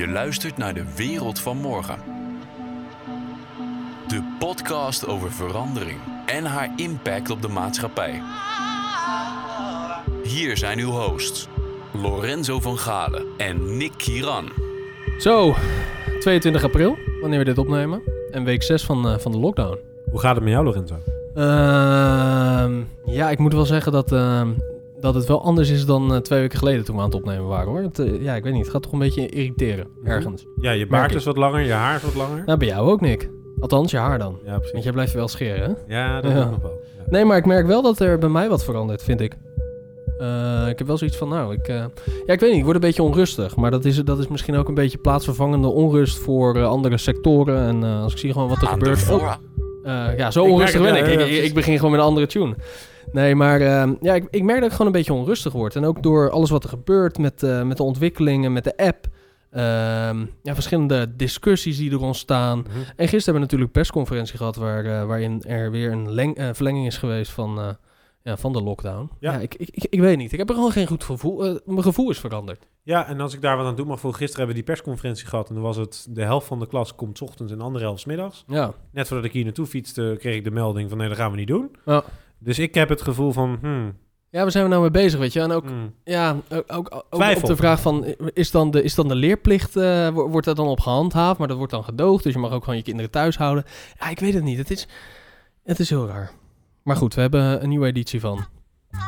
Je luistert naar de wereld van morgen. De podcast over verandering en haar impact op de maatschappij. Hier zijn uw hosts, Lorenzo van Galen en Nick Kieran. Zo, 22 april, wanneer we dit opnemen. En week 6 van, eh, van de lockdown. Hoe gaat het met jou, Lorenzo? Ehm, ja, ik moet wel zeggen dat, ehm, dat het wel anders is dan eh, twee weken geleden toen we aan het opnemen waren hoor. Het, eh, ja, ik weet niet, het gaat toch een beetje irriteren ergens. Ja, je baard is wat langer, je haar is wat langer. Nou, bij jou ook, Nick. Althans, je haar dan. Ja, Want precies. jij blijft wel scheren, hè? Ja, dat Ja. nog wel. Ja. Nee, maar ik merk wel dat er bij mij wat verandert, vind ik. Eh, ik heb wel zoiets van, nou, ik, eh, ja, ik weet niet, ik word een beetje onrustig. Maar dat is, dat is misschien ook een beetje plaatsvervangende onrust voor eh, andere sectoren. En eh, als ik zie gewoon wat er Aan gebeurt... Oh. Eh, ja, zo onrustig ben ik. ja, ik, ik, begin gewoon met een andere tune. Nee, maar eh, ja, ik, ik merk dat ik gewoon een beetje onrustig word. En ook door alles wat er gebeurt met, eh, met de ontwikkelingen, met de app. Ehm, ja, verschillende discussies die er ontstaan. Mhm. En gisteren hebben we natuurlijk een persconferentie gehad... Waar, eh, waarin er weer een leng- eh, verlenging is geweest van, ja, van de lockdown. Ja, Ja. ik, ik, ik, ik weet niet. Ik heb er gewoon geen goed gevoel. mijn gevoel is veranderd. Ja, en als ik daar wat aan doen mag, voor gisteren hebben we die persconferentie gehad. En dan was het, de helft van de klas komt 's ochtends en de andere helft middags. Ja, Net voordat ik hier naartoe fietste, kreeg ik de melding van nee, dat gaan we niet doen. Ja. Dus ik heb het gevoel van, hmm, ja waar zijn we nou mee bezig, weet je? En ook hmm. Ja, ook, ook, op de vraag van, is dan de, is dan de leerplicht, eh, wo- wordt dat dan op gehandhaafd, maar dat wordt dan gedoogd, dus je mag ook gewoon je kinderen thuis houden. Ja, ik weet het niet, het is, het is heel raar. Maar goed, we hebben een nieuwe editie van.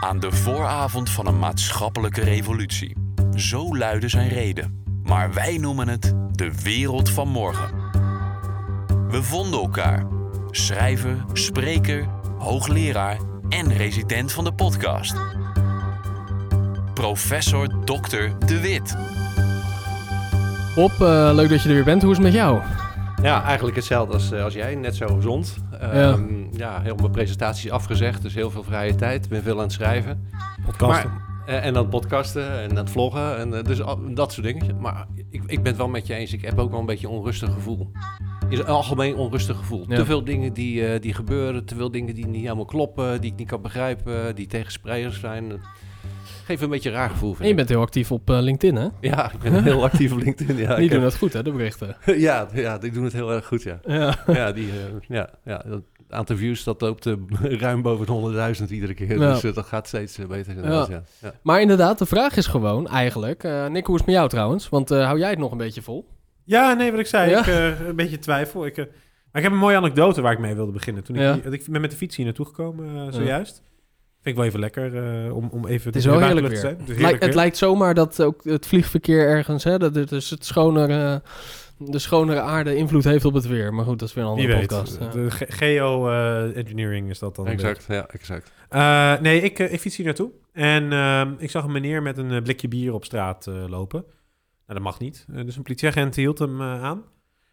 Aan de vooravond van een maatschappelijke revolutie. Zo luidde zijn reden. Maar wij noemen het de wereld van morgen. We vonden elkaar. Schrijver, spreker, hoogleraar en resident van de podcast. Professor Dr. De Wit. Bob, eh, leuk dat je er weer bent. Hoe is het met jou? Ja, eigenlijk hetzelfde als, eh, als jij, net zo gezond. Ehm, ja. heel mijn presentaties afgezegd, dus heel veel vrije tijd. Ik ben veel aan het schrijven. Podcasten. Maar, eh, en aan het podcasten en aan het vloggen en dus dat soort dingen. Maar ik, ik ben het wel met je eens, ik heb ook wel een beetje een onrustig gevoel. Is een algemeen onrustig gevoel. Ja. Te veel dingen die, eh, die gebeuren, te veel dingen die niet helemaal kloppen, die ik niet kan begrijpen, die tegen sprekers zijn. Het Geeft een beetje een raar gevoel, En je ik. bent heel actief op eh, LinkedIn, hè? Ja, ik ben heel actief op LinkedIn. Ja, Die doen heb- dat goed, hè, de berichten. ja, ja, die doen het heel erg goed, ja. Ja. Ja, die, eh, ja, ja, het aantal views dat loopt ruim boven de 100.000 iedere keer. Ja. Dus dat gaat steeds beter. inderdaad, Ja. Ja. Maar inderdaad, de vraag is gewoon eigenlijk, Nick, hoe is het met jou trouwens? Want hou jij het nog een beetje vol? Ja, nee, wat ik zei. Ja? Ik, eh, een beetje twijfel. Ik, eh, maar ik heb een mooie anekdote waar ik mee wilde beginnen. Toen ik, Ja. hier- ik ben met de fiets hier naartoe gekomen eh, zojuist. Vind ik wel even lekker eh, om, om even... Het is wel de heerlijk weer. te zijn. Het lijkt, heerlijk het lijkt zomaar dat ook het vliegverkeer ergens, hè, dat het, dus het schonere, de schonere aarde invloed heeft op het weer. Maar goed, dat is weer een andere podcast. ja. De ge- geo-engineering is dat dan. Exact, ja, exact. Eh, nee, ik, ik fiets hier naartoe. En ehm, ik zag een meneer met een blikje bier op straat eh, lopen. Nou, dat mag niet. Eh, dus een politieagent hield hem eh, aan.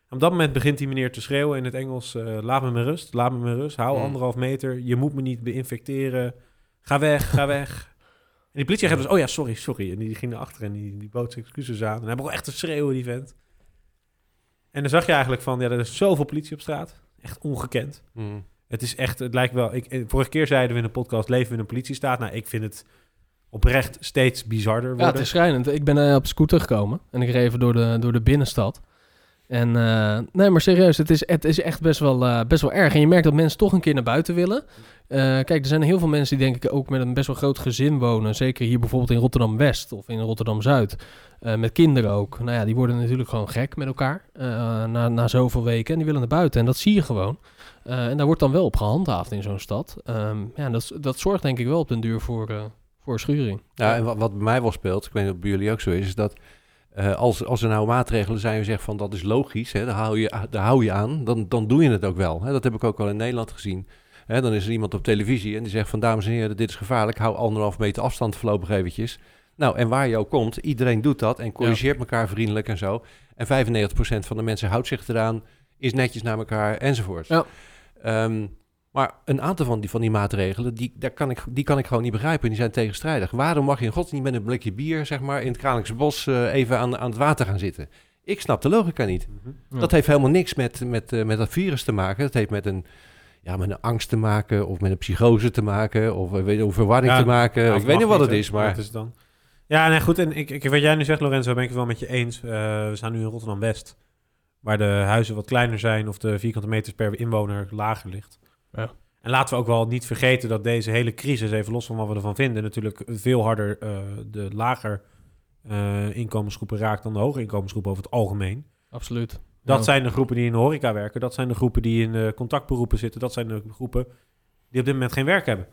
Op dat moment begint die meneer te schreeuwen in het Engels... eh, laat me met rust, laat me met rust. Hou Mm. anderhalf meter. Je moet me niet beïnfecteren. Ga weg, ga weg. En die politieagent was... Oh ja, sorry, sorry. En die ging naar achter en die, die bood zijn excuses aan. En hij begon echt te schreeuwen, die vent. En dan zag je eigenlijk van... Ja, er is zoveel politie op straat. Echt ongekend. Mm. Het is echt, het lijkt wel. Ik, vorige keer zeiden we in een podcast: leven we in een politiestaat? Nou, ik vind het oprecht steeds bizarder Ja, worden. het is schrijnend. Ik ben eh, op scooter gekomen en ik reed even door de, door de binnenstad. En eh, nee, maar serieus, het is, het is echt best wel, eh, best wel erg. En je merkt dat mensen toch een keer naar buiten willen. Kijk, er zijn heel veel mensen die denk ik ook met een best wel groot gezin wonen. Zeker hier bijvoorbeeld in Rotterdam-West of in Rotterdam-Zuid. Met kinderen ook. Nou ja, die worden natuurlijk gewoon gek met elkaar na, na zoveel weken. En die willen naar buiten en dat zie je gewoon. En daar wordt dan wel op gehandhaafd in zo'n stad. Ehm, ja, dat, dat zorgt denk ik wel op den duur voor, voor schuring. Ja, en wat, wat bij mij wel speelt, ik weet niet of bij jullie ook zo is, is dat eh, als, als er nou maatregelen zijn, je zegt van dat is logisch, hè, daar, hou je, daar hou je aan, dan, dan doe je het ook wel. Hè. Dat heb ik ook wel in Nederland gezien. Hè, dan is er iemand op televisie en die zegt van dames en heren, dit is gevaarlijk, hou anderhalf meter afstand voorlopig eventjes. Nou, en waar je ook komt, iedereen doet dat en corrigeert elkaar vriendelijk en zo. En 95% van de mensen houdt zich eraan, is netjes naar elkaar enzovoort. Ja. Ehm, maar een aantal van die, van die maatregelen, die, daar kan ik, die kan ik gewoon niet begrijpen. Die zijn tegenstrijdig. Waarom mag je in godsdienst niet met een blikje bier, zeg maar, in het Kralingse Bos eh, even aan, aan het water gaan zitten? Ik snap de logica niet. Mhm. Ja. Dat heeft helemaal niks met, met, eh, met dat virus te maken. Dat heeft met een, ja, met een angst te maken, of met een psychose te maken, of eh, weet je, of verwarring Ja, te maken. Ja, ik weet niet wat het is, maar Wat is het dan? Ja, nee, goed. En ik, ik, wat jij nu zegt, Lorenzo, ben ik het wel met je eens. Eh, we staan nu in Rotterdam-West, waar de huizen wat kleiner zijn of de vierkante meters per inwoner lager ligt. Ja. En laten we ook wel niet vergeten dat deze hele crisis, even los van wat we ervan vinden, natuurlijk veel harder eh, de lager eh, inkomensgroepen raakt dan de hoge inkomensgroepen over het algemeen. Absoluut. Dat Ja. zijn de groepen die in de horeca werken. Dat zijn de groepen die in de contactberoepen zitten. Dat zijn de groepen die op dit moment geen werk hebben.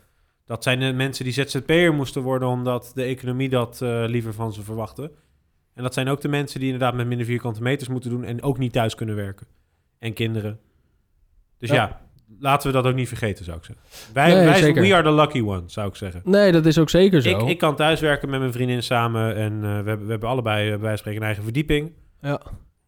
Dat zijn de mensen die ZZP'er moesten worden omdat de economie dat eh, liever van ze verwachtte. En dat zijn ook de mensen die inderdaad met minder vierkante meters moeten doen en ook niet thuis kunnen werken. En kinderen. Dus ja, Ja. Laten we dat ook niet vergeten, zou ik zeggen. Wij, Nee, wij zeker. we are the lucky ones, zou ik zeggen. Nee, dat is ook zeker zo. Ik, ik kan thuiswerken met mijn vriendin samen en eh, we, hebben, we hebben allebei eh, bij wijze van spreken een eigen verdieping. Ja.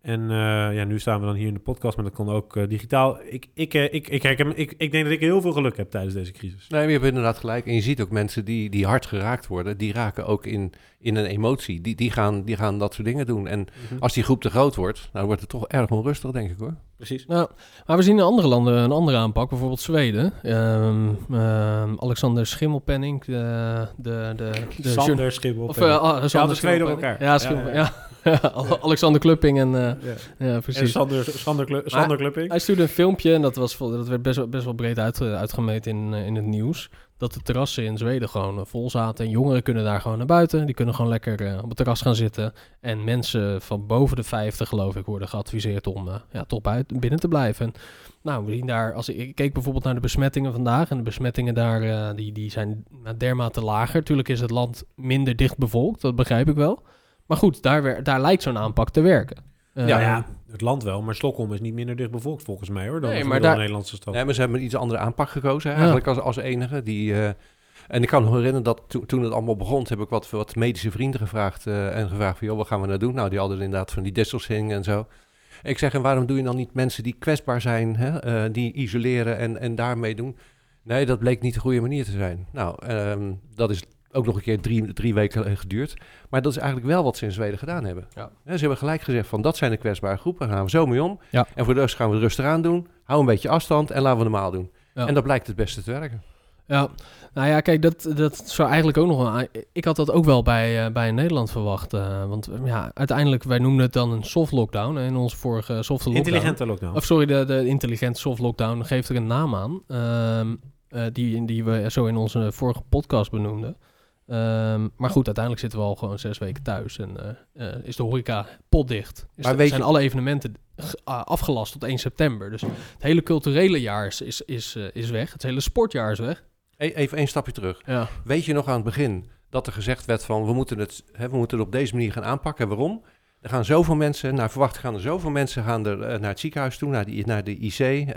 En eh, ja, nu staan we dan hier in de podcast, maar dat kon ook eh, digitaal. Ik, ik, eh, ik, ik, ik, ik, ik denk dat ik heel veel geluk heb tijdens deze crisis. Nee, maar je hebt inderdaad gelijk. En je ziet ook mensen die, die hard geraakt worden, die raken ook in, in een emotie. Die, die, gaan, die gaan dat soort dingen doen. En als die groep te groot wordt, nou wordt het toch erg onrustig, denk ik hoor. Precies. Nou, maar we zien in andere landen een andere aanpak. Bijvoorbeeld Zweden. Ehm, ehm, Alexander Schimmelpenning, de... de, de, de Sander Schimmel. Of, eh, de Sander twee door Schimmelpenning. elkaar. Ja, Ja, Schimmel, ja. ja. Alexander Klupping en... eh, ja. ja, En precies. Sander, Sander, Klu- Sander Klupping. Hij stuurde een filmpje en dat, was, dat werd best wel, best wel breed uit, uitgemeten in, eh, in het nieuws. Dat de terrassen in Zweden gewoon eh, vol zaten. En jongeren kunnen daar gewoon naar buiten. Die kunnen gewoon lekker eh, op het terras gaan zitten. En mensen van boven de 50, geloof ik, worden geadviseerd om eh, ja, toch buiten, binnen te blijven. En, nou, we zien daar, als ik, keek bijvoorbeeld naar de besmettingen vandaag. En de besmettingen daar, die, die zijn nou, dermate lager. Tuurlijk is het land minder dicht bevolkt, dat begrijp ik wel. Maar goed, daar, daar lijkt zo'n aanpak te werken. Ja, Eh, ja, het land wel, maar Stockholm is niet minder dicht bevolkt volgens mij hoor. Dan Nee, de maar daar- Nederlandse stad. Nee, maar ze hebben een iets andere aanpak gekozen, eigenlijk als, als enige. Die, eh, en ik kan me nog herinneren dat to- toen het allemaal begon, heb ik wat, wat medische vrienden gevraagd. eh, en gevraagd van, joh, wat gaan we nou doen? Nou, die hadden inderdaad van die distancing en zo. Ik zeg, en waarom doe je dan niet mensen die kwetsbaar zijn, hè, eh, die isoleren en, en daarmee doen? Nee, dat bleek niet de goede manier te zijn. Nou, ehm, dat is ook nog een keer drie, drie weken geduurd. Maar dat is eigenlijk wel wat ze in Zweden gedaan hebben. Ja. Ze hebben gelijk gezegd van, dat zijn de kwetsbare groepen, daar gaan we zo mee om. Ja. En voor de rest gaan we rustig aan doen. Hou een beetje afstand en laten we normaal doen. Ja. En dat blijkt het beste te werken. Ja, nou ja, kijk, dat, dat zou eigenlijk ook nog wel... Ik had dat ook wel bij, eh, bij Nederland verwacht. eh, want eh, ja, uiteindelijk, wij noemden het dan een soft lockdown. In onze vorige softe lockdown. Intelligente lockdown. Of sorry, de, de intelligente soft lockdown geeft er een naam aan. ehm, eh, die, die we zo in onze vorige podcast benoemden. Ehm, maar goed, uiteindelijk zitten we al gewoon zes weken thuis. En eh, eh, is de horeca potdicht. Is Maar de- weet zijn je- alle evenementen ah, afgelast tot 1 september. Dus het hele culturele jaar is, is, is, eh, is weg. Het hele sportjaar is weg. E- Even één stapje terug. Ja. Weet je nog aan het begin dat er gezegd werd van we moeten het, hè, we moeten het op deze manier gaan aanpakken. Waarom? Er gaan zoveel mensen, naar verwacht gaan er zoveel mensen gaan er, eh, naar het ziekenhuis toe, naar, die, naar de IC.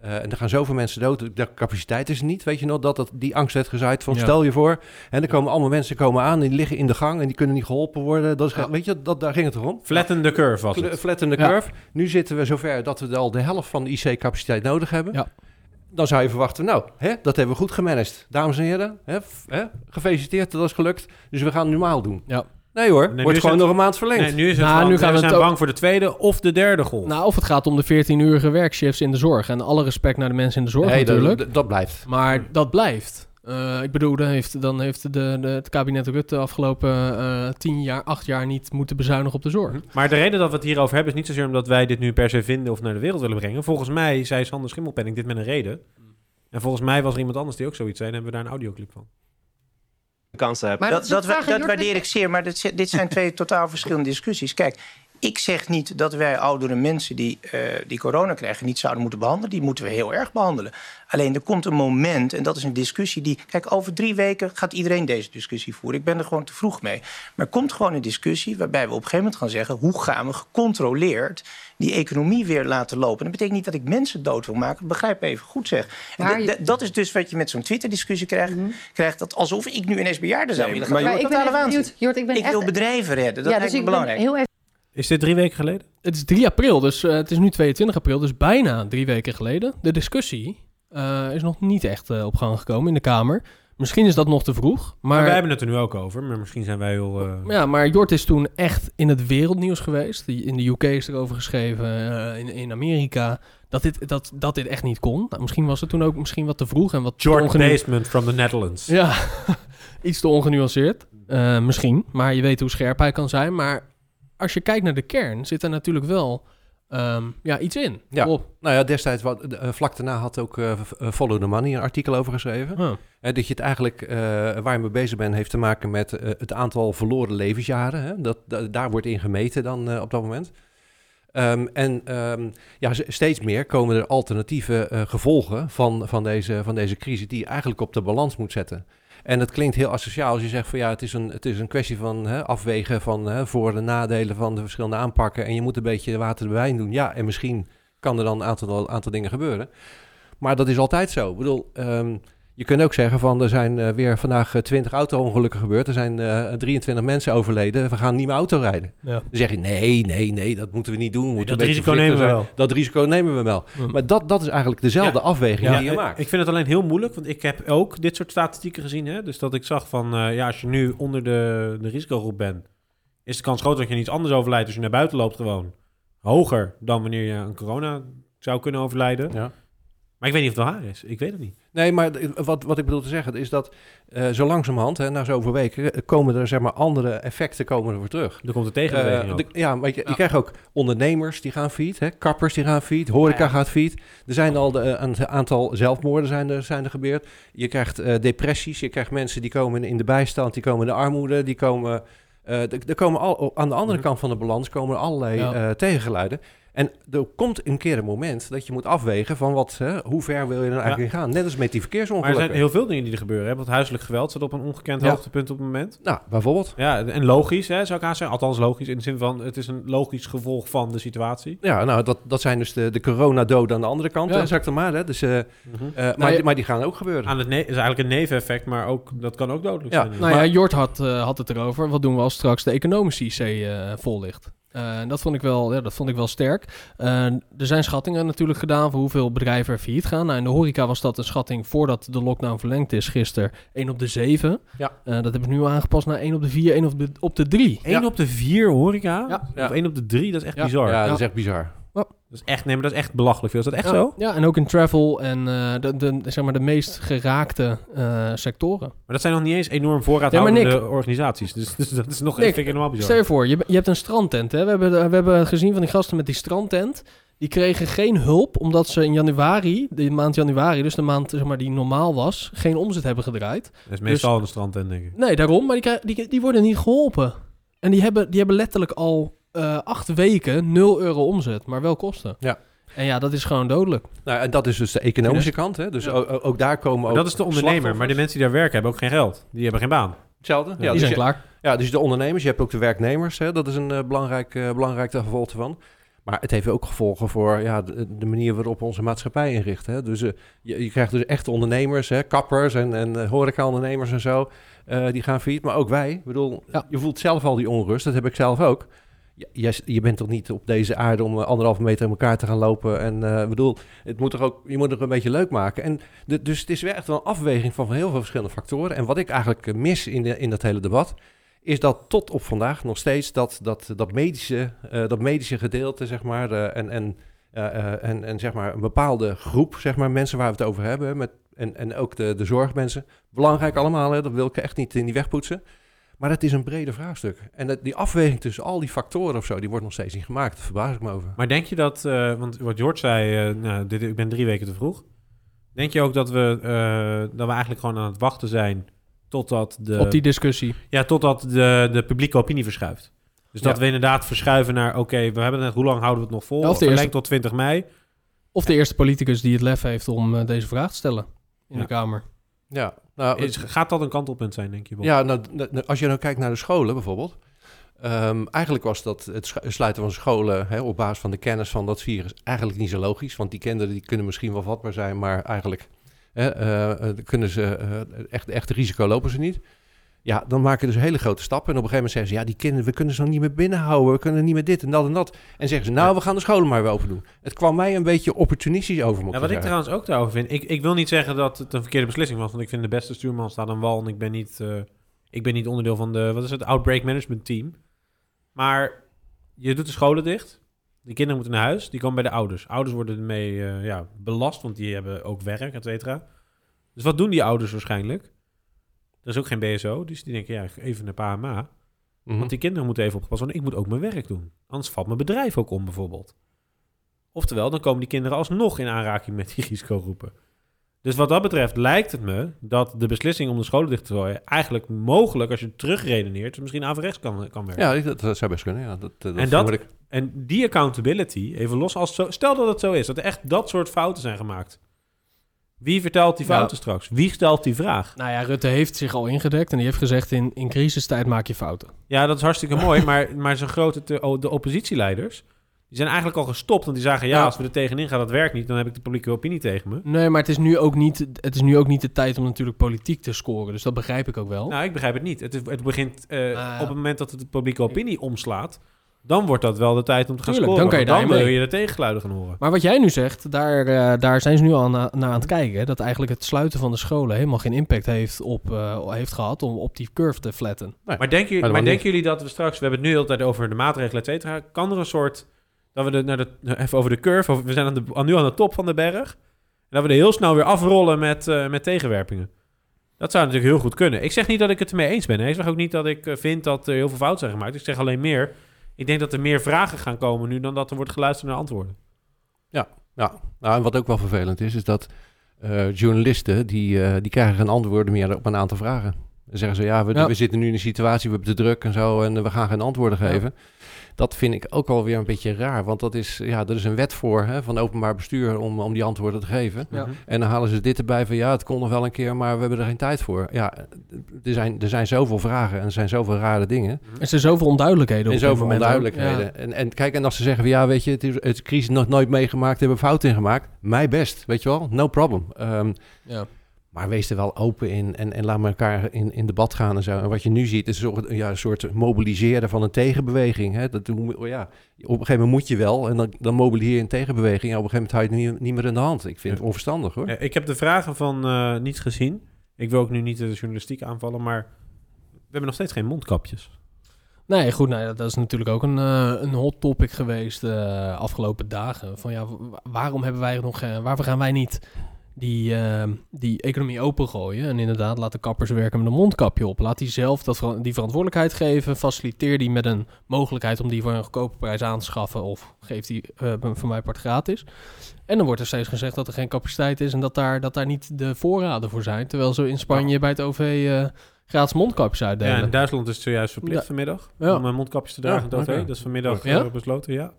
Eh, en er gaan zoveel mensen dood. De capaciteit is er niet. Weet je nog dat, dat die angst werd gezaaid van Ja. stel je voor. En er komen allemaal mensen komen aan die liggen in de gang en die kunnen niet geholpen worden. Dat is, Ja. Weet je, dat, daar ging het om. Flatten the curve was het. Flatten the Ja. curve. Nu zitten we zover dat we al de helft van de IC-capaciteit nodig hebben. Ja. Dan zou je verwachten, nou, hè, dat hebben we goed gemanaged. Dames en heren, hè, hè, gefeliciteerd, dat is gelukt. Dus we gaan het normaal doen. Ja. Nee hoor, Nee, wordt gewoon het- nog een maand verlengd. Nee, nu is het Nou, nu gaan we we zijn ook- bang voor de tweede of de derde golf. Nou, of het gaat om de 14-urige werkshifts in de zorg. En alle respect naar de mensen in de zorg Nee, dat- natuurlijk. dat, dat blijft. Maar dat blijft. Eh, ik bedoel, dan heeft, dan heeft de, de, het kabinet Rutte de afgelopen eh, tien jaar, acht jaar niet moeten bezuinigen op de zorg. Maar de reden dat we het hierover hebben is niet zozeer omdat wij dit nu per se vinden of naar de wereld willen brengen. Volgens mij zei Sander Schimmelpenning dit met een reden. En volgens mij was er iemand anders die ook zoiets zei en hebben we daar een audioclip van. Kansen hebt. Maar dat dat waardeer ik zeer, maar dit, dit zijn twee totaal verschillende discussies. Kijk, ik zeg niet dat wij oudere mensen die, eh, die corona krijgen niet zouden moeten behandelen. Die moeten we heel erg behandelen. Alleen er komt een moment, en dat is een discussie die... Kijk, over drie weken gaat iedereen deze discussie voeren. Ik ben er gewoon te vroeg mee. Maar er komt gewoon een discussie waarbij we op een gegeven moment gaan zeggen... hoe gaan we gecontroleerd die economie weer laten lopen? Dat betekent niet dat ik mensen dood wil maken. Begrijp even goed zeg. En dat- je- dat- dat is dus wat je met zo'n Twitter-discussie krijgt. krijgt dat alsof ik nu ineens bejaarden zou willen gaan. Maar ik is ben benieuwd. Jort, ik ben Ik echt... wil bedrijven redden. Dat ja, lijkt dus belangrijk. ben heel even... Is dit drie weken geleden? Het is 3 april, dus eh, het is nu 22 april, dus bijna drie weken geleden. De discussie eh, is nog niet echt eh, op gang gekomen in de Kamer. Misschien is dat nog te vroeg, Maar, maar... wij hebben het er nu ook over, maar misschien zijn wij heel... eh, Ja, maar Jort is toen echt in het wereldnieuws geweest. Die- In de UK is erover geschreven, eh, in, in Amerika, dat dit, dat, dat dit echt niet kon. Nou, misschien was het toen ook misschien wat te vroeg en wat George ongenu- Basement from the Netherlands. Ja, iets te ongenuanceerd. Eh, misschien, maar je weet hoe scherp hij kan zijn. Maar als je kijkt naar de kern, zit er natuurlijk wel ehm, ja, iets in. Ja. Op. Nou ja, destijds, wat, eh, vlak daarna had ook eh, eh, Follow the Money een artikel over geschreven. Huh. Dat je het eigenlijk, waar je mee bezig bent, heeft te maken met het aantal verloren levensjaren. Hè? Dat, da- daar wordt in gemeten dan op dat moment. Ehm, en ehm, ja, steeds meer komen er alternatieve gevolgen van, van, deze, van deze crisis die je eigenlijk op de balans moet zetten. En het klinkt heel asociaal als je zegt van ja, het is een, het is een kwestie van hè, afwegen van hè, voor- en nadelen van de verschillende aanpakken. En je moet een beetje water bij wijn doen. Ja, en misschien kan er dan een aantal, aantal dingen gebeuren. Maar dat is altijd zo. Ik bedoel, ehm, je kunt ook zeggen van er zijn eh, weer vandaag eh, 20 auto-ongelukken gebeurd. Er zijn eh 23 mensen overleden. We gaan niet meer auto rijden. Ja. Dan zeg je nee, nee, nee, dat moeten we niet doen. We dat een risico nemen we wel. Dat risico nemen we wel. Hm. Maar dat, dat is eigenlijk dezelfde Ja. afweging Ja, die je maakt. Ik vind het alleen heel moeilijk, want ik heb ook dit soort statistieken gezien. Hè? Dus dat ik zag van, eh, ja, als je nu onder de, de risicogroep bent, is de kans groter dat je aan iets anders overlijdt als je naar buiten loopt gewoon. Hoger dan wanneer je aan corona zou kunnen overlijden. Ja. Maar ik weet niet of het waar is. Ik weet het niet. Nee, maar wat, wat ik bedoel te zeggen is dat eh, zo langzamerhand, hè, na zoveel weken, eh, komen er zeg maar andere effecten komen er voor terug. Er komt een tegenbeweging Eh, de- ja, maar je, je Ja. krijgt ook ondernemers die gaan failliet, hè, kappers die gaan failliet, horeca Ja. gaat failliet. Er zijn al de, een aantal zelfmoorden zijn er, zijn er gebeurd. Je krijgt eh, depressies, je krijgt mensen die komen in de bijstand, die komen in de armoede, die komen... eh, er komen al, aan de andere Mhm. kant van de balans komen er allerlei Ja. eh, tegengeluiden. En er komt een keer een moment dat je moet afwegen van wat, hè, hoe ver wil je er eigenlijk in gaan. Net als met die maar er verkeersongelukken. zijn heel veel dingen die er gebeuren. Hè? Want huiselijk geweld staat op een ongekend Ja. hoogtepunt op het moment. Nou, bijvoorbeeld. Ja, en logisch, hè, zou ik haast zeggen. Althans logisch, in de zin van, het is een logisch gevolg van de situatie. Ja, nou, dat, dat zijn dus de, de coronadoden aan de andere kant, Ja. hè, zeg ik dan maar. Hè. Dus, eh, eh, maar, Nou, je- maar die gaan ook gebeuren. Aan het ne- is eigenlijk een neveneffect, maar ook, dat kan ook dodelijk Ja, zijn. Nou Maar- ja, Jort had, eh, had het erover. Wat doen we als straks de economische IC eh, vol ligt? Eh, dat, vond ik wel, ja, dat vond ik wel sterk. Eh, er zijn schattingen natuurlijk gedaan voor hoeveel bedrijven er failliet gaan. Nou, in de horeca was dat een schatting voordat de lockdown verlengd is gisteren. 1 op de 7. Ja. Eh, dat heb ik nu aangepast naar 1 op de 4, 1 op de, op de 3. 1 op de 4 horeca? Ja. Of 1 op de 3, dat is echt Ja. bizar. ja, Ja. dat is echt bizar. Dat is echt, nee, maar dat is echt belachelijk veel. Is dat echt ja, zo? Ja, en ook in travel en eh, de, de, zeg maar de meest geraakte eh, sectoren. Maar dat zijn nog niet eens enorm voorraadhoudende Ja, maar organisaties. Dus, dus dat is nog Nick, vind ik helemaal bizar. Stel je voor, je, je hebt een strandtent. Hè? We, hebben, we hebben gezien van die gasten met die strandtent. Die kregen geen hulp omdat ze in januari, de maand januari, dus de maand zeg maar, die normaal was, geen omzet hebben gedraaid. Dat is meestal aan de strand, denk ik. Nee, daarom, maar die, die, die worden niet geholpen. En die hebben, die hebben letterlijk al eh, acht weken 0 euro omzet, maar wel kosten. Ja. En ja, dat is gewoon dodelijk. Nou, en dat is dus de economische kant. Hè? Dus Ja. ook, ook daar komen ook Maar dat is de ondernemer. Maar de mensen die daar werken hebben ook geen geld. Die hebben geen baan. Hetzelfde. Ja, die dus zijn je- klaar. Ja, dus de ondernemers, je hebt ook de werknemers. Hè? Dat is een eh, belangrijk, eh, belangrijk gevolg ervan. Maar het heeft ook gevolgen voor ja, de, de manier waarop onze maatschappij inricht. Hè? Dus je, je krijgt dus echte ondernemers, hè? kappers en, en horeca-ondernemers en zo. eh, die gaan failliet. Maar ook wij. Ik bedoel, Ja. je voelt zelf al die onrust. Dat heb ik zelf ook. Je, bent toch niet op deze aarde om eh, anderhalve meter in elkaar te gaan lopen. En ik bedoel, het moet toch ook, je moet het een beetje leuk maken. En dus het is echt wel een afweging van heel veel verschillende factoren. En wat ik eigenlijk eh, mis in, de, in dat hele debat is dat tot op vandaag nog steeds dat, dat, dat, medische, dat medische gedeelte, zeg maar, en, en, en, en zeg maar een bepaalde groep, zeg maar, mensen waar we het over hebben, met, en, en ook de, de zorgmensen, belangrijk allemaal, hè, dat wil ik echt niet in die weg poetsen. Maar het is een breder vraagstuk. En dat, die afweging tussen al die factoren of zo, die wordt nog steeds niet gemaakt. Daar verbaas ik me over. Maar denk je dat, eh, want wat George zei, eh, nou, dit, ik ben drie weken te vroeg. Denk je ook dat we, eh, dat we eigenlijk gewoon aan het wachten zijn totdat de, Op die discussie. ja, totdat de, de publieke opinie verschuift? Dus dat Ja. we inderdaad verschuiven naar, oké, we hebben het, hoe lang houden we het nog vol? Ja, of de eerste- tot 20 mei. Of de eerste politicus die het lef heeft om eh, deze vraag te stellen in Ja. de Kamer. Ja, nou, Is, gaat dat een kantelpunt zijn, denk je? Bob? Ja, nou, als je nou kijkt naar de scholen bijvoorbeeld. ehm, eigenlijk was dat het sluiten van scholen hè, op basis van de kennis van dat virus eigenlijk niet zo logisch. Want die kinderen die kunnen misschien wel vatbaar zijn, maar eigenlijk hè, eh, eh, kunnen ze, eh, echt, echt risico lopen ze niet. Ja, dan maken ze hele grote stappen. En op een gegeven moment zeggen ze, ja, die kinderen, we kunnen ze nog niet meer binnenhouden. We kunnen niet meer dit en dat en dat. En zeggen ze, nou, we gaan de scholen maar weer open doen. Het kwam mij een beetje opportunistisch over, Ja, wat ik trouwens ook daarover vind, ik, ik wil niet zeggen dat het een verkeerde beslissing was, want ik vind de beste stuurman staat aan wal en ik ben niet, eh, ik ben niet onderdeel van de, wat is het, outbreak management team. Maar je doet de scholen dicht, de kinderen moeten naar huis, die komen bij de ouders. Ouders worden ermee eh, ja, belast, want die hebben ook werk, et cetera. Dus wat doen die ouders waarschijnlijk? Er is ook geen BSO, dus die denken, ja, even een PMA. Mhm. Want die kinderen moeten even opgepast worden. Ik moet ook mijn werk doen. Anders valt mijn bedrijf ook om, bijvoorbeeld. Oftewel, dan komen die kinderen alsnog in aanraking met die risicogroepen. Dus wat dat betreft lijkt het me dat de beslissing om de scholen dicht te gooien... eigenlijk mogelijk, als je terugredeneert, misschien averechts kan, kan werken. Ja, dat, dat zou best kunnen. Ja. Dat, dat En dat- vermoed ik. En die accountability, even los als zo... Stel dat het zo is, dat er echt dat soort fouten zijn gemaakt. Wie vertelt die fouten straks? Wie stelt die vraag? Nou ja, Rutte heeft zich al ingedekt en die heeft gezegd... in, in crisistijd maak je fouten. Ja, dat is hartstikke mooi, maar, maar zijn grote te- de oppositieleiders... die zijn eigenlijk al gestopt, want die zagen... ja, Ja. als we er tegenin gaan, dat werkt niet... dan heb ik de publieke opinie tegen me. Nee, maar het is, nu ook niet, het is nu ook niet de tijd om natuurlijk politiek te scoren. Dus dat begrijp ik ook wel. Nou, ik begrijp het niet. Het, is, het begint eh, ja. op het moment dat het de publieke opinie omslaat... dan wordt dat wel de tijd om te gaan Tuurlijk, scoren. dan kan je want dan wil je de tegengeluiden gaan horen. Maar wat jij nu zegt, daar, eh, daar zijn ze nu al na- naar aan het kijken. Dat eigenlijk het sluiten van de scholen helemaal geen impact heeft, op, eh, heeft gehad om op die curve te flatten. Maar denken, jullie, Maar maar denken niet. jullie dat we straks... we hebben het nu de hele tijd over de maatregelen, et cetera... kan er een soort... dat we de, naar de, even over de curve... over- we zijn aan de, aan- nu aan de top van de berg... en dat we er heel snel weer afrollen met, eh, met tegenwerpingen. Dat zou natuurlijk heel goed kunnen. Ik zeg niet dat ik het ermee eens ben. hè. Ik zeg ook niet dat ik vind dat er heel veel fouten zijn gemaakt. Ik zeg alleen meer... ik denk dat er meer vragen gaan komen nu... dan dat er wordt geluisterd naar antwoorden. Ja, nou, en wat ook wel vervelend is, is dat eh, journalisten, die, eh, die krijgen geen antwoorden meer op een aantal vragen. Dan zeggen ze, ja we, Ja. we zitten nu in een situatie, we hebben te druk en zo, en eh, we gaan geen antwoorden Ja. Dat vind ik ook alweer een beetje raar, want dat is, ja, er is een wet voor hè, van openbaar bestuur om, om die antwoorden te geven. Ja. Mhm. En dan halen ze dit erbij van, ja, het kon nog wel een keer, maar we hebben er geen tijd voor. Ja, er zijn, er zijn zoveel vragen en er zijn zoveel rare dingen. Er zijn zoveel onduidelijkheden op En zoveel moment onduidelijkheden. Ja. En, en kijk, en als ze zeggen van ja, weet je, het is het crisis nog nooit meegemaakt, hebben we fouten in gemaakt. Mij best, weet je wel, no problem. Ehm, Ja. Maar wees er wel open in en, en laat me elkaar in, in debat gaan en zo. En wat je nu ziet is een soort, ja, een soort mobiliseren van een tegenbeweging. Hè? Dat, hoe- oh ja, op een gegeven moment moet je wel en dan, dan mobiliseer je een tegenbeweging. En op een gegeven moment hou je het niet, niet meer in de hand. Ik vind het onverstandig hoor. Ja, ik heb de vragen van eh niet gezien. Ik wil ook nu niet de journalistiek aanvallen... maar we hebben nog steeds geen mondkapjes. Nee, goed, nou, ja, dat is natuurlijk ook een, eh, een hot topic geweest de afgelopen dagen. Van ja, wa- waarom hebben wij nog, eh, waarvoor gaan wij niet die, eh, die economie opengooien? En inderdaad, laat de kappers werken met een mondkapje op. Laat die zelf dat, die verantwoordelijkheid geven. Faciliteer die met een mogelijkheid om die voor een goedkope prijs aan te schaffen. Of geef die eh, voor mij part gratis. En dan wordt er steeds gezegd dat er geen capaciteit is en dat daar, dat daar niet de voorraden voor zijn. Terwijl zo in Spanje bij het OV eh, gratis mondkapjes uitdelen. Ja, in Duitsland is het zojuist verplicht vanmiddag... Ja. om eh, mondkapjes te dragen Ja, in OV. oké. Dat is vanmiddag Ja? besloten, ja.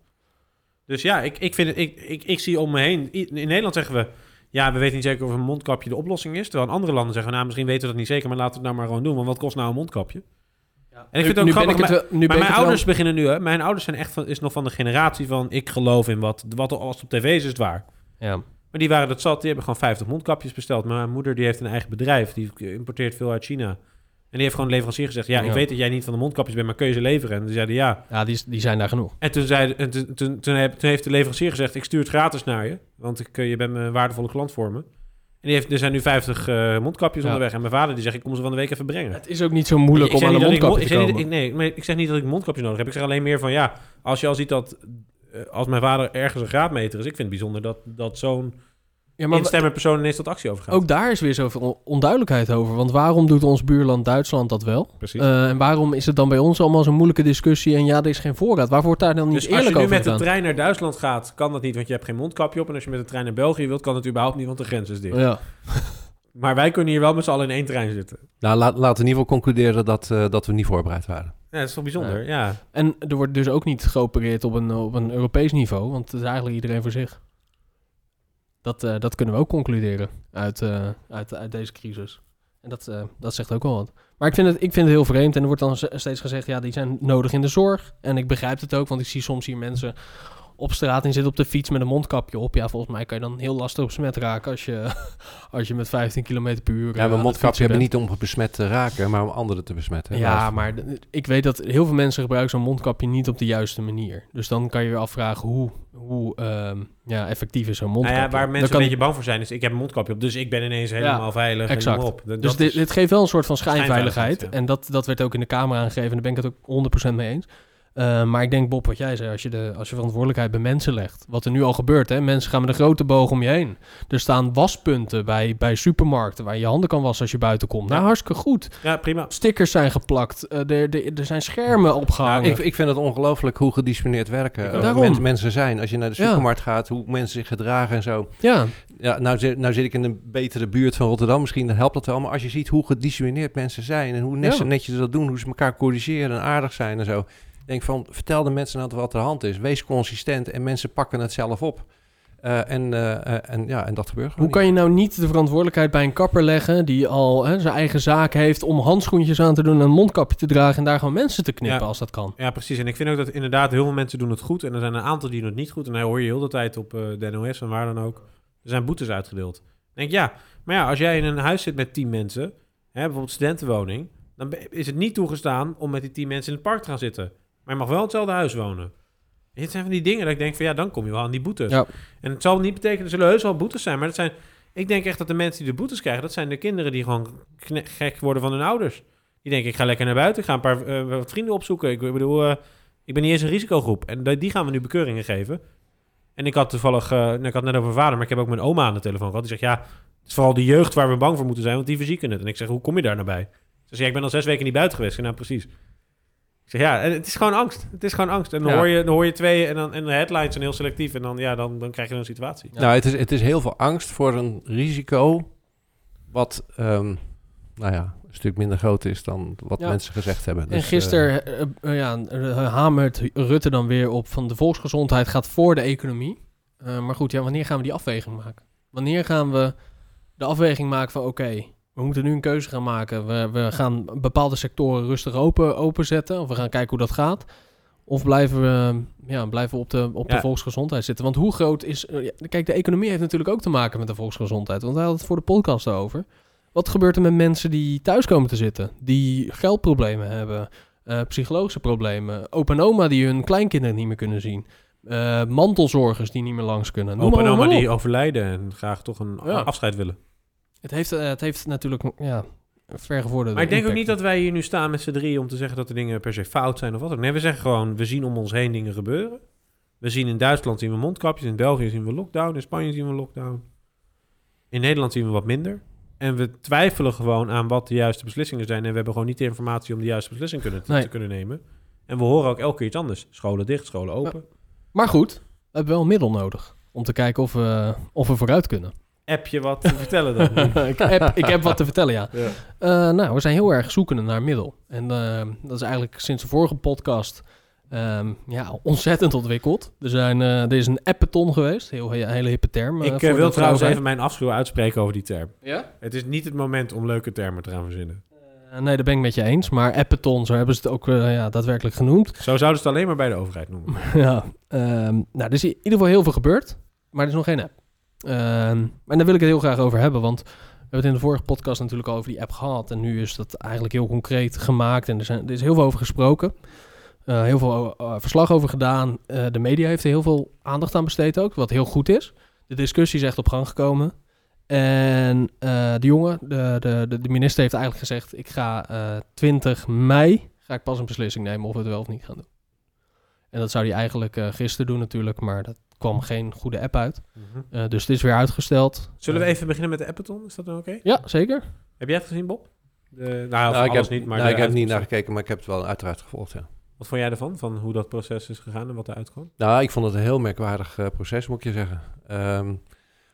Dus ja, ik, ik, vind het, ik, ik, ik zie om me heen... In Nederland zeggen we... Ja, we weten niet zeker of een mondkapje de oplossing is. Terwijl in andere landen zeggen... Nou, misschien weten we dat niet zeker... maar laten we het nou maar gewoon doen. Want wat kost nou een mondkapje? En ik vind het ook nu grappig... Ben ik het wel- nu ben maar ik mijn wel- ouders beginnen nu... Hè, mijn ouders zijn echt van, is nog van de generatie van... ik geloof in wat, wat als het op tv is, is het waar. Ja. Maar die waren dat zat. Die hebben gewoon 50 mondkapjes besteld. Maar mijn moeder die heeft een eigen bedrijf. Die importeert veel uit China. En die heeft gewoon de leverancier gezegd... Ja, ik Ja. weet dat jij niet van de mondkapjes bent... maar kun je ze leveren? En die zeiden ja. Ja, die, die zijn daar genoeg. En toen, zei, en toen, toen, heeft de leverancier gezegd... ik stuur het gratis naar je. Want ik, eh, je bent een waardevolle klant voor me. En die heeft, er zijn nu 50 eh, mondkapjes Ja. onderweg. En mijn vader die zegt... ik kom ze van de week even brengen. Het is ook niet zo moeilijk Ik om aan een ik mondkapje mo- te komen. ik- Nee, maar ik zeg niet dat ik mondkapjes nodig heb. Ik zeg alleen meer van ja... als je al ziet dat... eh, als mijn vader ergens een graadmeter is... ik vind het bijzonder dat, dat zo'n ja, maar instemmer persoon ineens tot actie overgaat. ook daar is weer zoveel on- onduidelijkheid over. Want waarom doet ons buurland Duitsland dat wel? Precies. Eh, en waarom is het dan bij ons allemaal zo'n moeilijke discussie? En ja, er is geen voorraad. Waarvoor wordt daar dan niet Dus als je eerlijk nu over met de gedaan? trein naar Duitsland gaat, kan dat niet, want je hebt geen mondkapje op. En als je met de trein naar België wilt, kan het überhaupt niet, want de grens is dicht. Ja. Maar wij kunnen hier wel met z'n allen in één trein zitten. Nou, laat, laten we in ieder geval concluderen dat, eh, dat we niet voorbereid waren. Ja, dat is toch bijzonder, ja. En er wordt dus ook niet geopereerd op een, op een Europees niveau. Want het is eigenlijk iedereen voor zich. Dat, eh, dat kunnen we ook concluderen uit, eh, uit, uit deze crisis. En dat, eh, dat zegt ook wel wat. Maar ik vind, het, ik vind het heel vreemd. En er wordt dan steeds gezegd, ja, die zijn nodig in de zorg. En ik begrijp het ook, want ik zie soms hier mensen op straat en zitten op de fiets met een mondkapje op. Ja, volgens mij kan je dan heel lastig besmet raken als je, als je met 15 km per uur... Ja, eh, we aan het mondkapje hebben niet om besmet te raken, maar om anderen te besmetten. Ja, maar ik weet dat heel veel mensen gebruiken zo'n mondkapje niet op de juiste manier. Dus dan kan je je afvragen hoe, hoe ehm, ja, effectief is zo'n Nou mondkapje. ja, waar mensen kan- een beetje bang voor zijn, is ik heb een mondkapje op, dus ik ben ineens helemaal veilig exact. op. Dat Dus dit, is- dit geeft wel een soort van schijnveiligheid. Schijnveiligheid, ja. En dat, dat werd ook in de Kamer aangegeven. En daar ben ik het ook 100% mee eens. Eh, maar ik denk, Bob, wat jij zei, als je, de, als je verantwoordelijkheid bij mensen legt. Wat er nu al gebeurt, hè? mensen gaan met een grote boog om je heen. Er staan waspunten bij, bij supermarkten waar je je handen kan wassen als je buiten komt. Nou, Ja. hartstikke goed. Ja, prima. Stickers zijn geplakt, eh, er, er, er zijn schermen opgehangen. Ik, ik vind het ongelooflijk hoe gedisciplineerd werken eh, mensen zijn. Als je naar de Ja. supermarkt gaat, hoe mensen zich gedragen en zo. ja, Ja, nou, zit, nou zit ik in een betere buurt van Rotterdam. Misschien helpt dat wel. Maar als je ziet hoe gedisciplineerd mensen zijn... en hoe net, Ja. netjes ze dat doen... hoe ze elkaar corrigeren en aardig zijn en zo... denk van, vertel de mensen nou wat er aan de hand is. Wees consistent en mensen pakken het zelf op. Eh, en, eh, eh, en, ja, en dat gebeurt gewoon Hoe kan je nou niet de verantwoordelijkheid bij een kapper leggen die al hè, zijn eigen zaak heeft om handschoentjes aan te doen en een mondkapje te dragen en daar gewoon mensen te knippen Ja. als dat kan? Ja, precies. En ik vind ook dat inderdaad heel veel mensen doen het goed. En er zijn een aantal die doen het niet goed. En dan hoor je heel de tijd op de NOS en waar dan ook. Er zijn boetes uitgedeeld. Dan denk ik, ja. Maar ja, als jij in een huis zit met tien mensen, hè, bijvoorbeeld studentenwoning, dan is het niet toegestaan om met die tien mensen in het park te gaan zitten. Maar je mag wel in hetzelfde huis wonen. En dit zijn van die dingen dat ik denk van ja, dan kom je wel aan die boetes. Ja. En het zal niet betekenen, er zullen heus wel boetes zijn, maar dat zijn, ik denk echt dat de mensen die de boetes krijgen, dat zijn de kinderen die gewoon gek worden van hun ouders. Die denken, ik ga lekker naar buiten, ik ga een paar eh, wat vrienden opzoeken. Ik bedoel, eh, ik ben niet eens een risicogroep. En die- gaan we nu bekeuringen geven. En ik had toevallig, nou, ik had net over vader, maar ik heb ook mijn oma aan de telefoon gehad. Die zegt, ja, het is vooral de jeugd waar we bang voor moeten zijn, want die verzieken het. En ik zeg, hoe kom je daar nou bij? Ze zegt, ja, ik ben al zes weken niet buiten geweest. Ik zeg, nou, precies. Ik zeg, ja, en het is gewoon angst. Het is gewoon angst. En dan, Ja. hoor, je, dan hoor je twee en, dan, en de headlines zijn heel selectief. En dan, ja, dan, dan krijg je een situatie. Ja. Nou, het is, het is heel veel angst voor een risico... wat, ehm, nou ja, een stuk minder groot is dan wat Ja. mensen gezegd hebben. en Dus, gisteren eh, eh, ja, eh, hamert Rutte dan weer op van de volksgezondheid gaat voor de economie. Eh, maar goed, ja, wanneer gaan we die afweging maken? Wanneer gaan we de afweging maken van oké, we moeten nu een keuze gaan maken. We, we gaan bepaalde sectoren rustig open, openzetten. Of we gaan kijken hoe dat gaat. Of blijven we, ja, blijven we op, de, op de volksgezondheid zitten? Want hoe groot is... eh, kijk, de economie heeft natuurlijk ook te maken met de volksgezondheid. Want we hadden het voor de podcast over. Wat gebeurt er met mensen die thuis komen te zitten? Die geldproblemen hebben, eh, psychologische problemen. Opa en oma die hun kleinkinderen niet meer kunnen zien. eh, mantelzorgers die niet meer langs kunnen. Noem Opa en oma die overlijden en graag toch een Ja. afscheid willen. Het heeft, eh, het heeft natuurlijk ja, vergevorderde Maar ik denk ook niet dat wij hier nu staan met z'n drieën om te zeggen dat de dingen per se fout zijn of wat ook. Nee, we zeggen gewoon, we zien om ons heen dingen gebeuren. We zien in Duitsland zien we mondkapjes, in België zien we lockdown, in Spanje zien we lockdown. In Nederland zien we wat minder. En we twijfelen gewoon aan wat de juiste beslissingen zijn. En we hebben gewoon niet de informatie om de juiste beslissing kunnen, te, Nee. te kunnen nemen. En we horen ook elke keer iets anders. Scholen dicht, scholen open. Maar goed, we hebben wel een middel nodig. Om te kijken of we, of we vooruit kunnen. Heb je wat te vertellen dan? ik, heb, ik heb wat te vertellen, ja. Ja. Eh, nou, we zijn heel erg zoekende naar middel. En eh, dat is eigenlijk sinds de vorige podcast ehm, ja, ontzettend ontwikkeld. Er, zijn, eh, er is een appeton geweest. Heel, een hele hippe term. Ik wil trouwens even mijn afschuw uitspreken over die term. Ja? Het is niet het moment om leuke termen te gaan verzinnen. Nee, dat ben ik met je eens. Maar appeton, zo hebben ze het ook ja, daadwerkelijk genoemd. Zo zouden ze het alleen maar bij de overheid noemen. ja, ehm, nou, er is in ieder geval heel veel gebeurd, maar er is nog geen app. Ehm, en daar wil ik het heel graag over hebben, want we hebben het in de vorige podcast natuurlijk al over die app gehad. En nu is dat eigenlijk heel concreet gemaakt en er, zijn, er is heel veel over gesproken. Eh, heel veel eh, verslag over gedaan. Eh, de media heeft er heel veel aandacht aan besteed ook, wat heel goed is. De discussie is echt op gang gekomen. En de jongen, de, de, de, minister heeft eigenlijk gezegd... ik ga eh 20 mei ga ik pas een beslissing nemen of we het wel of niet gaan doen. En dat zou hij eigenlijk gisteren doen natuurlijk, maar dat kwam geen goede app uit. Eh, dus het is weer uitgesteld. Zullen we Eh, even beginnen met de Appeton? Is dat dan oké? Ja, zeker. Heb jij het gezien, Bob? De, nou, Nou, ik heb, niet, maar nou, ik heb niet naar gekeken, maar ik heb het wel uiteraard gevolgd, ja. Wat vond jij ervan? Van hoe dat proces is gegaan en wat eruit kwam? Nou, ik vond het een heel merkwaardig eh, proces, moet ik je zeggen. Ehm,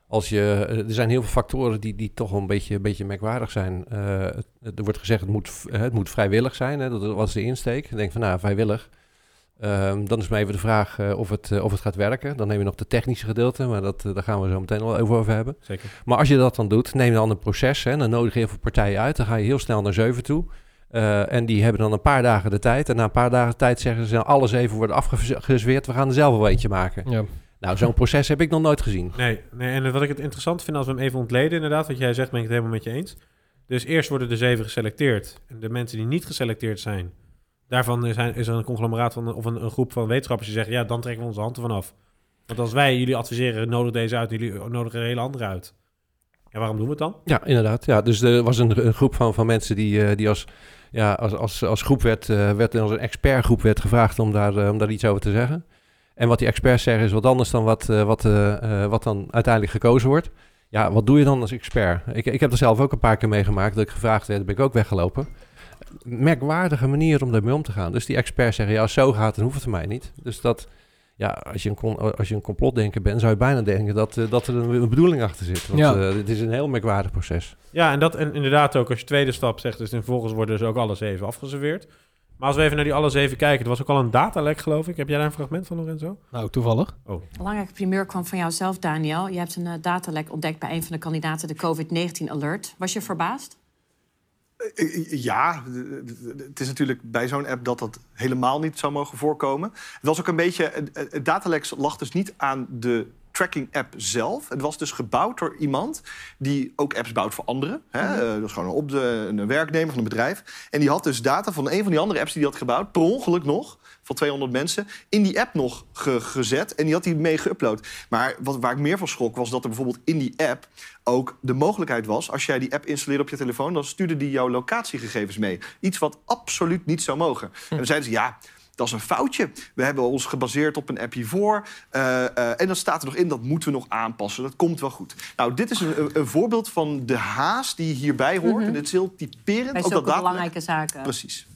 als je, er zijn heel veel factoren die, die toch wel een beetje, een beetje merkwaardig zijn. Eh, het- er wordt gezegd het moet, het moet vrijwillig zijn. Hè? Dat was de insteek. Ik denk van nou, vrijwillig. Ehm, dan is maar even de vraag eh, of, het, eh, of het gaat werken. Dan neem je nog de technische gedeelte, maar dat, eh, daar gaan we zo meteen wel over, over hebben. Zeker. Maar als je dat dan doet, neem dan een proces. Hè, dan nodig je heel veel partijen uit. Dan ga je heel snel naar zeven toe. En die hebben dan een paar dagen de tijd. En na een paar dagen tijd zeggen ze, nou, alle zeven worden afgezweerd. We gaan er zelf wel eentje maken. Ja. Nou, zo'n proces heb ik nog nooit gezien. Nee, nee, en wat ik het interessant vind als we hem even ontleden, inderdaad, wat jij zegt, ben ik het helemaal met je eens. Dus eerst worden de zeven geselecteerd. En de mensen die niet geselecteerd zijn, daarvan is, is er een conglomeraat of een, een groep van wetenschappers die zeggen, ja, dan trekken we onze handen vanaf. Want als wij jullie adviseren, nodig deze uit, jullie nodigen een hele andere uit. Ja, waarom doen we het dan? Ja, inderdaad. Ja, dus er was een, groep van, van mensen die, eh, die als ja, als, als, als groep werd, eh, werd als een expertgroep werd gevraagd om daar, eh, om daar iets over te zeggen. En wat die experts zeggen is wat anders dan wat, wat, wat dan uiteindelijk gekozen wordt. Ja, wat doe je dan als expert? Ik, ik heb er zelf ook een paar keer meegemaakt dat ik gevraagd werd, ben ik ook weggelopen. Merkwaardige manier om daarmee om te gaan. Dus die experts zeggen, ja, als zo gaat, dan hoeft het mij niet. Dus dat, ja, als je een, als je een complotdenker bent, zou je bijna denken dat, eh, dat er een, een bedoeling achter zit. Want Ja. eh, het is een heel merkwaardig proces. Ja, en dat en inderdaad ook als je tweede stap zegt, dus en vervolgens worden dus ook alle zeven afgeserveerd. Maar als we even naar die alle zeven kijken, er was ook al een datalek, geloof ik. Heb jij daar een fragment van, Lorenzo? Nou, toevallig. Belangrijke primeur kwam van jouzelf, Daniel. Je hebt een eh, datalek ontdekt bij een van de kandidaten, de COVID-19 Alert. Was je verbaasd? Eh, Ja, d- d- het is natuurlijk bij zo'n app dat dat helemaal niet zou mogen voorkomen. Het was ook een beetje. Het, datalex lag dus niet aan de tracking-app zelf. Het was dus gebouwd door iemand die ook apps bouwt voor anderen. Hè? Eh, Dat is gewoon een, op de, een werknemer van een bedrijf. En die had dus data van een van die andere apps die hij had gebouwd, per ongeluk nog, van 200 mensen, in die app nog ge- gezet. En die had hij mee geüpload. Maar wat, waar ik meer van schrok, was dat er bijvoorbeeld in die app ook de mogelijkheid was... als jij die app installeerde op je telefoon... dan stuurde die jouw locatiegegevens mee. Iets wat absoluut niet zou mogen. En dan zeiden ze, ja, dat is een foutje. We hebben ons gebaseerd op een app hiervoor. eh, eh, en dat staat er nog in, dat moeten we nog aanpassen. Dat komt wel goed. Nou, dit is een, een, voorbeeld van de haast die hierbij hoort. En dit is heel typerend. Bij ook dat belangrijke zaken. Precies.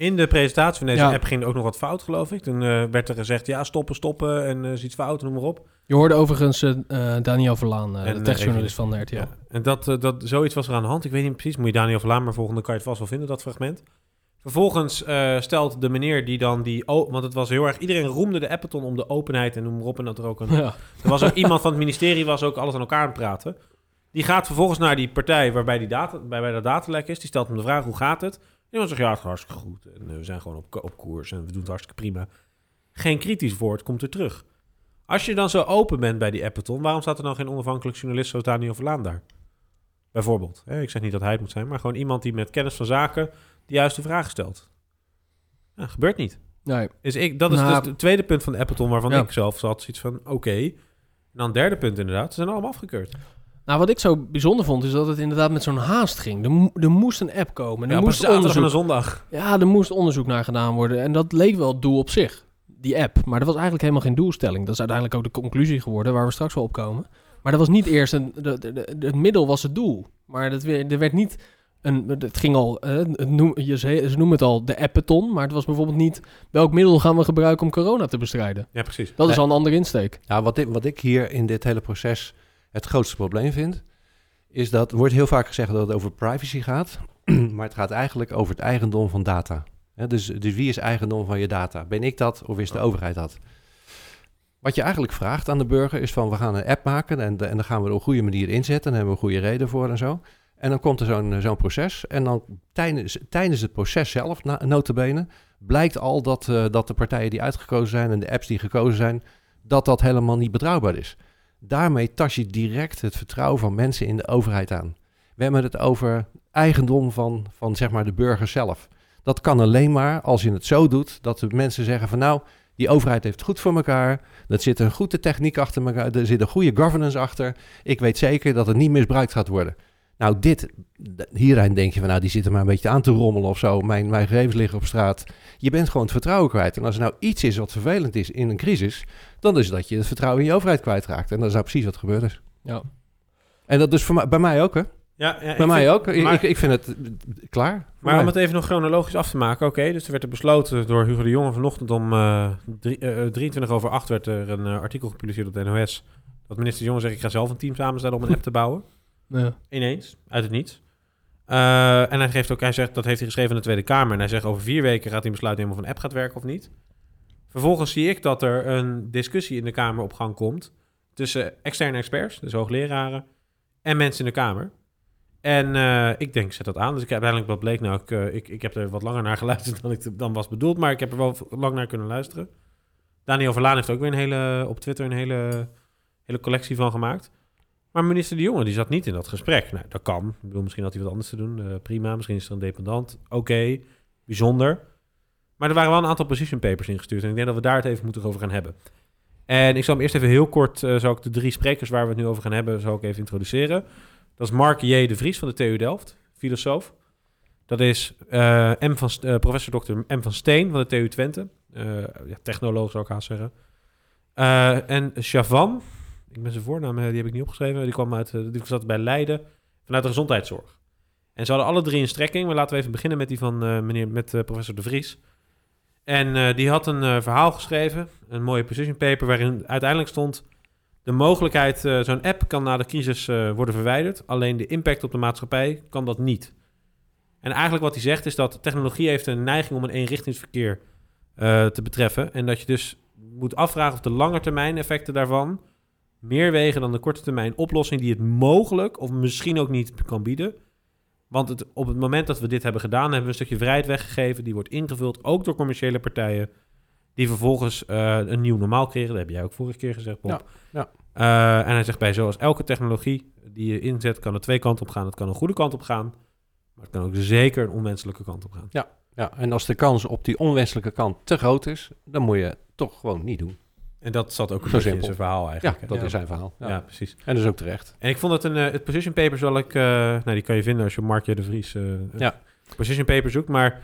In de presentatie van deze Ja. app ging er ook nog wat fout, geloof ik. Toen eh, werd er gezegd, ja, stoppen, stoppen en eh is iets fout, noem maar op. Je hoorde overigens eh, Daniel Verlaan, En, de tekstjournalist van de RTL. Ja. En dat, dat, zoiets was er aan de hand. Ik weet niet precies, moet je Daniel Verlaan maar volgende kan je het vast wel vinden, dat fragment. Vervolgens stelt de meneer die dan die... Oh, want het was heel erg... Iedereen roemde de Appeton om de openheid en noem maar op. En dat er ook een... Ja. Er was ook iemand van het ministerie was ook alles aan elkaar aan het praten. Die gaat vervolgens naar die partij waarbij die data, waarbij dat datalek is. Die stelt hem de vraag, hoe gaat het? En dan zegt, ja, het gaat hartstikke goed. En eh, we zijn gewoon op, op koers en we doen het hartstikke prima. Geen kritisch woord komt er terug. Als je dan zo open bent bij die Appeton, waarom staat er dan geen onafhankelijk journalist zoals Daniel Verlaan daar? Bijvoorbeeld. Hè, ik zeg niet dat hij het moet zijn, maar gewoon iemand die met kennis van zaken de juiste vraag stelt. Ja, gebeurt niet. Nee. Dus ik, dat is Nou, dus het tweede punt van de Appleton waarvan Ja. ik zelf zat. Zoiets van, oké. En dan het derde punt inderdaad. Ze zijn allemaal afgekeurd. Nou, wat ik zo bijzonder vond, is dat het inderdaad met zo'n haast ging. Er, er moest een app komen. Er Ja, moest zaterdag en een zondag. Ja, er moest onderzoek naar gedaan worden. En dat leek wel het doel op zich, die app. Maar dat was eigenlijk helemaal geen doelstelling. Dat is uiteindelijk ook de conclusie geworden, waar we straks wel op komen. Maar dat was niet eerst een... de- de- de- het middel was het doel. Maar dat, weer- er werd niet... Een, het ging al... eh, het noem, je, ze, ze noemen het al de appeton. Maar het was bijvoorbeeld niet... Welk middel gaan we gebruiken om corona te bestrijden? Ja, precies. Dat is Nee. al een andere insteek. Ja, wat ik, wat ik hier in dit hele proces het grootste probleem vind, is dat er wordt heel vaak gezegd dat het over privacy gaat, maar het gaat eigenlijk over het eigendom van data. Dus, dus wie is eigendom van je data? Ben ik dat of is de overheid dat? Wat je eigenlijk vraagt aan de burger is van we gaan een app maken en, en dan gaan we er op een goede manier inzetten en hebben we een goede reden voor en zo. En dan komt er zo'n zo'n proces en dan tijdens, tijdens het proces zelf, na, notabene, blijkt al dat, eh, dat de partijen die uitgekozen zijn en de apps die gekozen zijn, dat dat helemaal niet betrouwbaar is. Daarmee tas je direct het vertrouwen van mensen in de overheid aan. We hebben het over eigendom van, van zeg maar de burger zelf. Dat kan alleen maar als je het zo doet dat de mensen zeggen van nou, die overheid heeft goed voor elkaar. Er zit een goede techniek achter elkaar. Er zit een goede governance achter. Ik weet zeker dat het niet misbruikt gaat worden. Nou, dit, hierin denk je van nou, die zitten maar een beetje aan te rommelen of zo. Mijn, mijn gegevens liggen op straat. Je bent gewoon het vertrouwen kwijt. En als er nou iets is wat vervelend is in een crisis, dan is dat je het vertrouwen in je overheid kwijtraakt. En dat is nou precies wat gebeurd is. Ja. En dat is voor mij, bij mij ook, hè? Ja, ja, Bij mij ook. Ik, maar- ik, ik vind het eh, klaar. Maar mij. om het even nog chronologisch af te maken. Oké, dus er werd er besloten door Hugo de Jonge vanochtend om eh, drie- eh, 23 over 8 werd er een artikel gepubliceerd op de NOS. Dat minister de Jonge zegt, ik ga zelf een team samenstellen om een app te bouwen. Ja. Ineens, uit het niets. Eh, en hij geeft ook, hij zegt, dat heeft hij geschreven in de Tweede Kamer. En hij zegt, over vier weken gaat hij besluiten nemen of een app gaat werken of niet. Vervolgens zie ik dat er een discussie in de Kamer op gang komt tussen externe experts, dus hoogleraren, en mensen in de Kamer. En eh, ik denk, zet dat aan. Dus ik heb uiteindelijk, wat bleek nou, ik, eh, ik, ik heb er wat langer naar geluisterd dan ik dan was bedoeld, maar ik heb er wel lang naar kunnen luisteren. Daniel Verlaan heeft ook weer een hele, op Twitter een hele, hele collectie van gemaakt. Maar minister De Jonge, die zat niet in dat gesprek. Nou, dat kan. Ik bedoel, misschien had hij wat anders te doen. Eh, prima, misschien is er een dependant. Oké, bijzonder. Maar er waren wel een aantal position papers ingestuurd. En ik denk dat we daar het even moeten over gaan hebben. En ik zal hem eerst even heel kort, eh zal ik de drie sprekers waar we het nu over gaan hebben, zal ik even introduceren. Dat is Mark J. de Vries van de TU Delft, filosoof. Dat is eh, M van, professor Dr. M van Steen van de TU Twente. Ja, technoloog zou ik haast zeggen. En Chavan, ik ben zijn voornaam, eh, die heb ik niet opgeschreven. Die kwam uit, eh, die zat bij Leiden vanuit de gezondheidszorg. En ze hadden alle drie een strekking. Maar laten we even beginnen met die van eh, meneer, met professor De Vries. En die had een verhaal geschreven, een mooie position paper, waarin uiteindelijk stond de mogelijkheid, zo'n app kan na de crisis worden verwijderd. Alleen de impact op de maatschappij kan dat niet. En eigenlijk wat hij zegt is dat technologie heeft een neiging om een eenrichtingsverkeer te betreffen. En dat je dus moet afvragen of de langetermijn effecten daarvan meer wegen dan de korte termijn oplossing die het mogelijk of misschien ook niet kan bieden. Want het, op het moment dat we dit hebben gedaan, hebben we een stukje vrijheid weggegeven. Die wordt ingevuld, ook door commerciële partijen. Die vervolgens eh, een nieuw normaal creëren. Dat heb jij ook vorige keer gezegd, Bob. Ja, ja. Eh, en hij zegt bij zoals elke technologie die je inzet, kan er twee kanten op gaan. Het kan een goede kant op gaan. Maar het kan ook zeker een onwenselijke kant op gaan. Ja, en als de kans op die onwenselijke kant te groot is, dan moet je het toch gewoon niet doen. En dat zat ook een Zo beetje in simpel. zijn verhaal Ja, eigenlijk. hè? dat is zijn verhaal. Ja. Ja, precies. En dat is ook terecht. En ik vond het een... eh, het position paper zal ik... eh, nou, die kan je vinden als je Markje de Vries... eh Ja. Position paper zoekt. Maar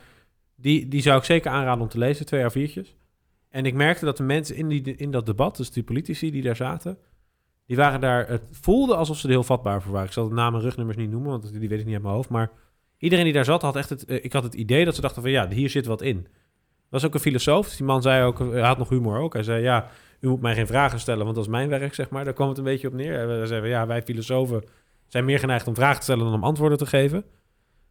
die, die zou ik zeker aanraden om te lezen. Twee A4'tjes. En ik merkte dat de mensen in, die, in dat debat... Dus die politici die daar zaten... Die waren daar... Het voelde alsof ze er heel vatbaar voor waren. Ik zal de namen en rugnummers niet noemen... Want die weet ik niet uit mijn hoofd. Maar iedereen die daar zat had echt het... ik had het idee dat ze dachten van... Ja, hier zit wat in. Dat was ook een filosoof. Dus die man zei ook... Hij had nog humor ook. Hij zei... Ja, u moet mij geen vragen stellen, want dat is mijn werk, zeg maar. Daar kwam het een beetje op neer. Hij zei van, ja, wij filosofen zijn meer geneigd om vragen te stellen dan om antwoorden te geven.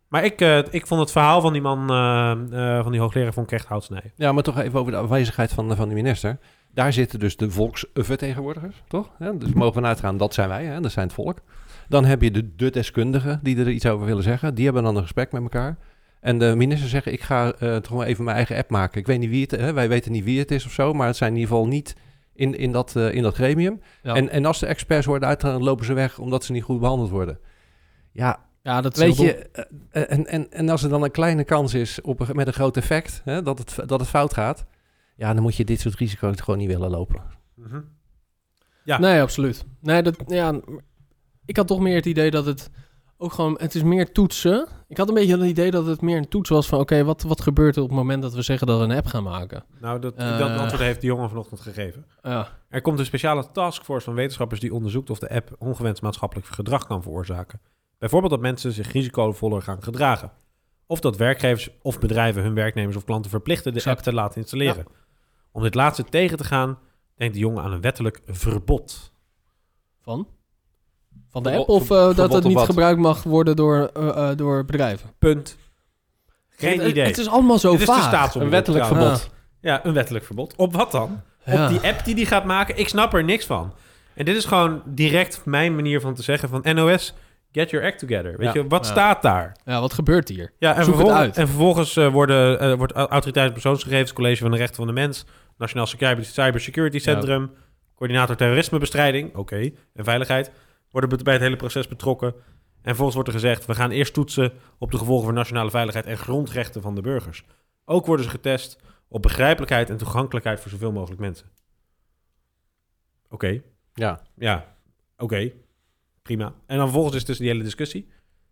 Maar ik, eh, ik vond het verhaal van die man, eh, eh, van die hoogleraar, ik echt houtsnijden. Ja, maar toch even over de afwezigheid van, van de minister. Daar zitten dus de volksvertegenwoordigers, toch? Ja, dus mogen we uitgaan, dat zijn wij, hè? dat zijn het volk. Dan heb je de, de deskundigen die er iets over willen zeggen. Die hebben dan een gesprek met elkaar. En de minister zegt, ik ga toch wel even mijn eigen app maken. Ik weet niet wie het is, wij weten niet wie het is of zo, maar het zijn in ieder geval niet in, in, dat, eh, in dat gremium. Ja. En, en als de experts worden uitgegaan, dan lopen ze weg omdat ze niet goed behandeld worden. Ja, Ja, dat Weet je, eh, eh, en, en, en als er dan een kleine kans is op een, met een groot effect, hè, dat, het, dat het fout gaat, ja, dan moet je dit soort risico's gewoon niet willen lopen. Mhm. Ja. Nee, absoluut. Nee, dat, ja, ik had toch meer het idee dat het ook gewoon... Het is meer toetsen. Ik had een beetje het idee dat het meer een toets was van... Oké, wat, wat gebeurt er op het moment dat we zeggen dat we een app gaan maken? Nou, dat, Eh. dat antwoord heeft de jongen vanochtend gegeven. Er komt een speciale taskforce van wetenschappers die onderzoekt of de app ongewenst maatschappelijk gedrag kan veroorzaken. Bijvoorbeeld dat mensen zich risicovoller gaan gedragen. Of dat werkgevers of bedrijven hun werknemers of klanten verplichten de Exact. app te laten installeren. Om dit laatste tegen te gaan, denkt de jongen aan een wettelijk verbod. van? Van de app of eh, dat het op niet wat? gebruikt mag worden door, eh, eh, door bedrijven? Punt. Geen het, idee. Het is allemaal zo Dit de vaag. Een wettelijk verbod. Ja, een wettelijk verbod. Op wat dan? Ja. Op die app die die gaat maken? Ik snap er niks van. En dit is gewoon direct mijn manier van te zeggen van NOS, get your act together. Weet Ja. je, wat Ja. staat daar? Ja, wat gebeurt hier? Ja, en, Zoek vervolgens, uit. en vervolgens eh, worden, eh, wordt au- Autoriteit Persoonsgegevens, College van de Rechten van de Mens, Nationaal Cyber- Cybersecurity Centrum, Coördinator Terrorismebestrijding, oké, en Veiligheid, worden bij het hele proces betrokken. En vervolgens wordt er gezegd, we gaan eerst toetsen op de gevolgen voor nationale veiligheid en grondrechten van de burgers. Ook worden ze getest op begrijpelijkheid en toegankelijkheid voor zoveel mogelijk mensen. Oké, Ja, ja, oké, prima. En dan vervolgens is dus die hele discussie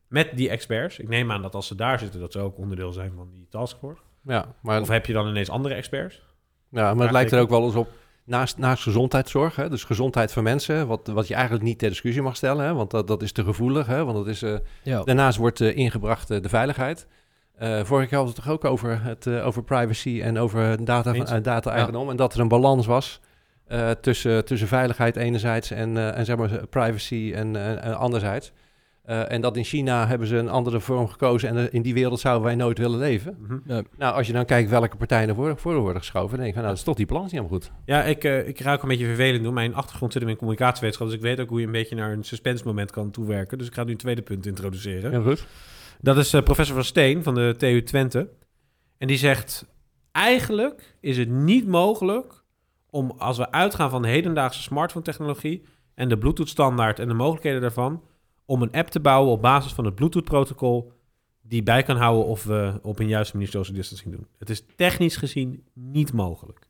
met die experts. Ik neem aan dat als ze daar zitten, dat ze ook onderdeel zijn van die taskforce. ja, maar, Of heb je dan ineens andere experts? ja, maar het lijkt er ook wel eens op, naast, naast gezondheidszorg, hè, dus gezondheid van mensen, wat, wat je eigenlijk niet ter discussie mag stellen, hè, want dat, dat is te gevoelig. Hè, want dat is, eh, Ja. Daarnaast wordt eh, ingebracht eh, de veiligheid. Vorige keer hadden we het toch ook over, het, over privacy en over data, van, data-eigendom. En dat er een balans was tussen, tussen veiligheid enerzijds en, en zeg maar privacy en, en anderzijds. Eh, en dat in China hebben ze een andere vorm gekozen en eh, in die wereld zouden wij nooit willen leven. Mhm. Nou, als je dan kijkt welke partijen er voor, voor worden geschoven, dan denk ik van, nou, dat is toch die balans niet helemaal goed. Ja, ik, eh, ik ga ook een beetje vervelend doen. Mijn achtergrond zit hem in communicatiewetenschap, dus ik weet ook hoe je een beetje naar een suspense moment kan toewerken. Dus ik ga nu een tweede punt introduceren. Heel goed. Dat is eh, professor Van Steen van de TU Twente. En die zegt, eigenlijk is het niet mogelijk om, als we uitgaan van de hedendaagse smartphone-technologie en de Bluetooth-standaard en de mogelijkheden daarvan, om een app te bouwen op basis van het Bluetooth-protocol die bij kan houden of we op een juiste manier social distancing doen. Het is technisch gezien niet mogelijk.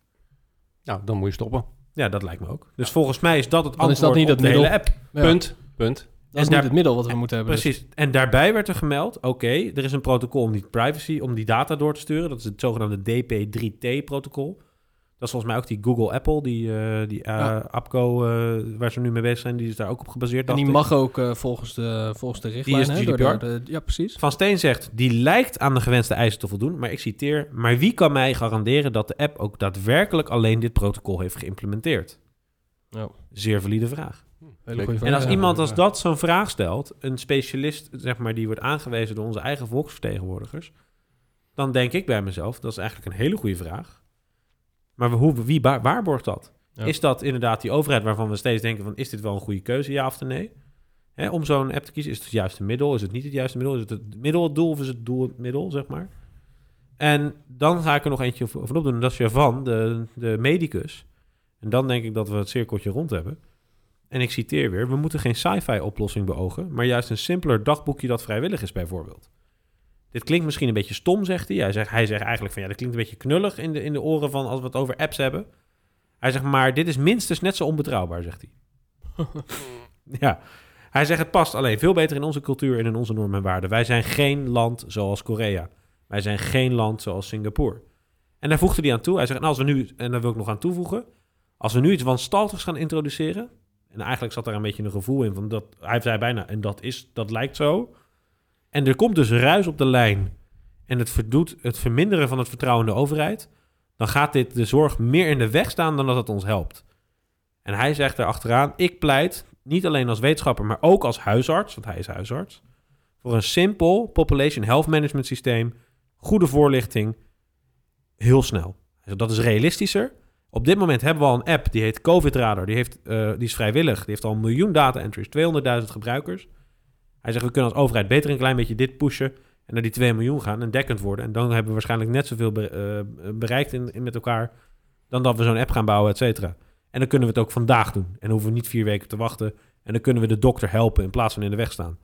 Nou, dan moet je stoppen. Ja, dat lijkt me ook. Dus volgens mij is dat het Dan is antwoord dat niet op het de hele app. Ja. Punt. Punt. Dat is daar- niet het middel wat we moeten hebben. dus- Precies. En daarbij werd er gemeld, oké, er is een protocol om die privacy, om die data door te sturen. Dat is het zogenaamde DP3T-protocol. Dat is volgens mij ook die Google-Apple, die, eh, die eh, Ja. APCO, eh, waar ze nu mee bezig zijn, die is daar ook op gebaseerd. en die ik. mag ook volgens, de, volgens de richtlijn. is hè, door de- ja, precies. Van Steen zegt, die lijkt aan de gewenste eisen te voldoen, maar ik citeer, maar wie kan mij garanderen dat de app ook daadwerkelijk alleen dit protocol heeft geïmplementeerd? Zeer valide vraag. Hele goede vraag. En als iemand als dat zo'n vraag stelt, een specialist, zeg maar, die wordt aangewezen door onze eigen volksvertegenwoordigers, dan denk ik bij mezelf, dat is eigenlijk een hele goede vraag. Maar hoe, wie waarborgt dat? Ja. Is dat inderdaad die overheid waarvan we steeds denken van, is dit wel een goede keuze, ja of nee? Hè, om zo'n app te kiezen, is het het juiste middel? Is het niet het juiste middel? Is het het middel het doel of is het doel het middel, zeg maar? En dan ga ik er nog eentje over opdoen. en Dat is Javan, de, de medicus. En dan denk ik dat we het cirkeltje rond hebben. En ik citeer weer: We moeten geen sci-fi oplossing beogen, maar juist een simpeler dagboekje dat vrijwillig is, bijvoorbeeld. Dit klinkt misschien een beetje stom, zegt hij. Hij zegt, hij zegt eigenlijk van ja, dat klinkt een beetje knullig in de, in de oren van als we het over apps hebben. Hij zegt, maar dit is minstens net zo onbetrouwbaar, zegt hij. ja. Hij zegt, het past alleen veel beter in onze cultuur en in onze normen en waarden. Wij zijn geen land zoals Korea. Wij zijn geen land zoals Singapore. En daar voegde hij aan toe. Hij zegt, en als we nu, en daar wil ik nog aan toevoegen, als we nu iets wanstaltigs gaan introduceren, en eigenlijk zat daar een beetje een gevoel in van dat, hij zei bijna, en dat is, dat lijkt zo. En er komt dus ruis op de lijn en het verdoet het verminderen van het vertrouwen in de overheid, dan gaat dit de zorg meer in de weg staan dan dat het ons helpt. En hij zegt erachteraan, ik pleit, niet alleen als wetenschapper, maar ook als huisarts, want hij is huisarts, voor een simpel population health management systeem, goede voorlichting, heel snel. Dat is realistischer. Op dit moment hebben we al een app die heet COVID Radar. Die, heeft, eh, die is vrijwillig. Die heeft al een miljoen data entries, 200.000 gebruikers. Hij zegt, we kunnen als overheid beter een klein beetje dit pushen en naar die 2 miljoen gaan en dekkend worden. En dan hebben we waarschijnlijk net zoveel be- eh, bereikt in, in met elkaar dan dat we zo'n app gaan bouwen, et cetera. En dan kunnen we het ook vandaag doen. En dan hoeven we niet vier weken te wachten. En dan kunnen we de dokter helpen in plaats van in de weg staan.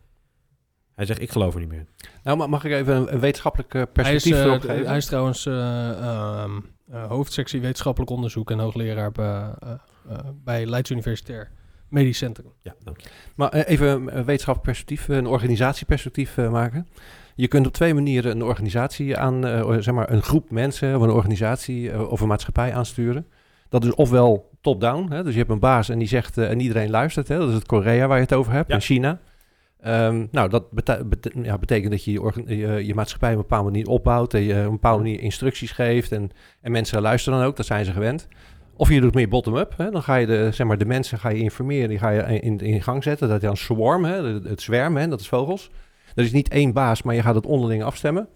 Hij zegt, ik geloof er niet meer in. Nou, ma- mag ik even een, een wetenschappelijk eh, Hij is, perspectief eh, erop geven? hij is trouwens eh, ehm, eh, hoofdsectie wetenschappelijk onderzoek en hoogleraar bij, eh, eh, bij Leids Universitair Medisch Centrum. Ja, dank je. Maar eh, even een wetenschappelijk perspectief, een organisatieperspectief eh, maken. Je kunt op twee manieren een organisatie aan, eh, zeg maar een groep mensen of een organisatie eh, of een maatschappij aansturen. Dat is ofwel top-down, hè, dus je hebt een baas en die zegt eh, en iedereen luistert. Hè, dat is het Korea waar je het over hebt, Ja. in China. Ehm, nou, dat bete- bete- ja, betekent dat je je, orga- je je maatschappij op een bepaalde manier opbouwt, en je op een bepaalde manier instructies geeft en, en mensen luisteren dan ook, dat zijn ze gewend. Of je doet meer bottom-up. Dan ga je de, zeg maar, de mensen ga je informeren, die ga je in, in gang zetten. Dat is dan swarm, hè, het, zwermen, hè, dat is vogels. Dat is niet één baas, maar je gaat het onderling afstemmen.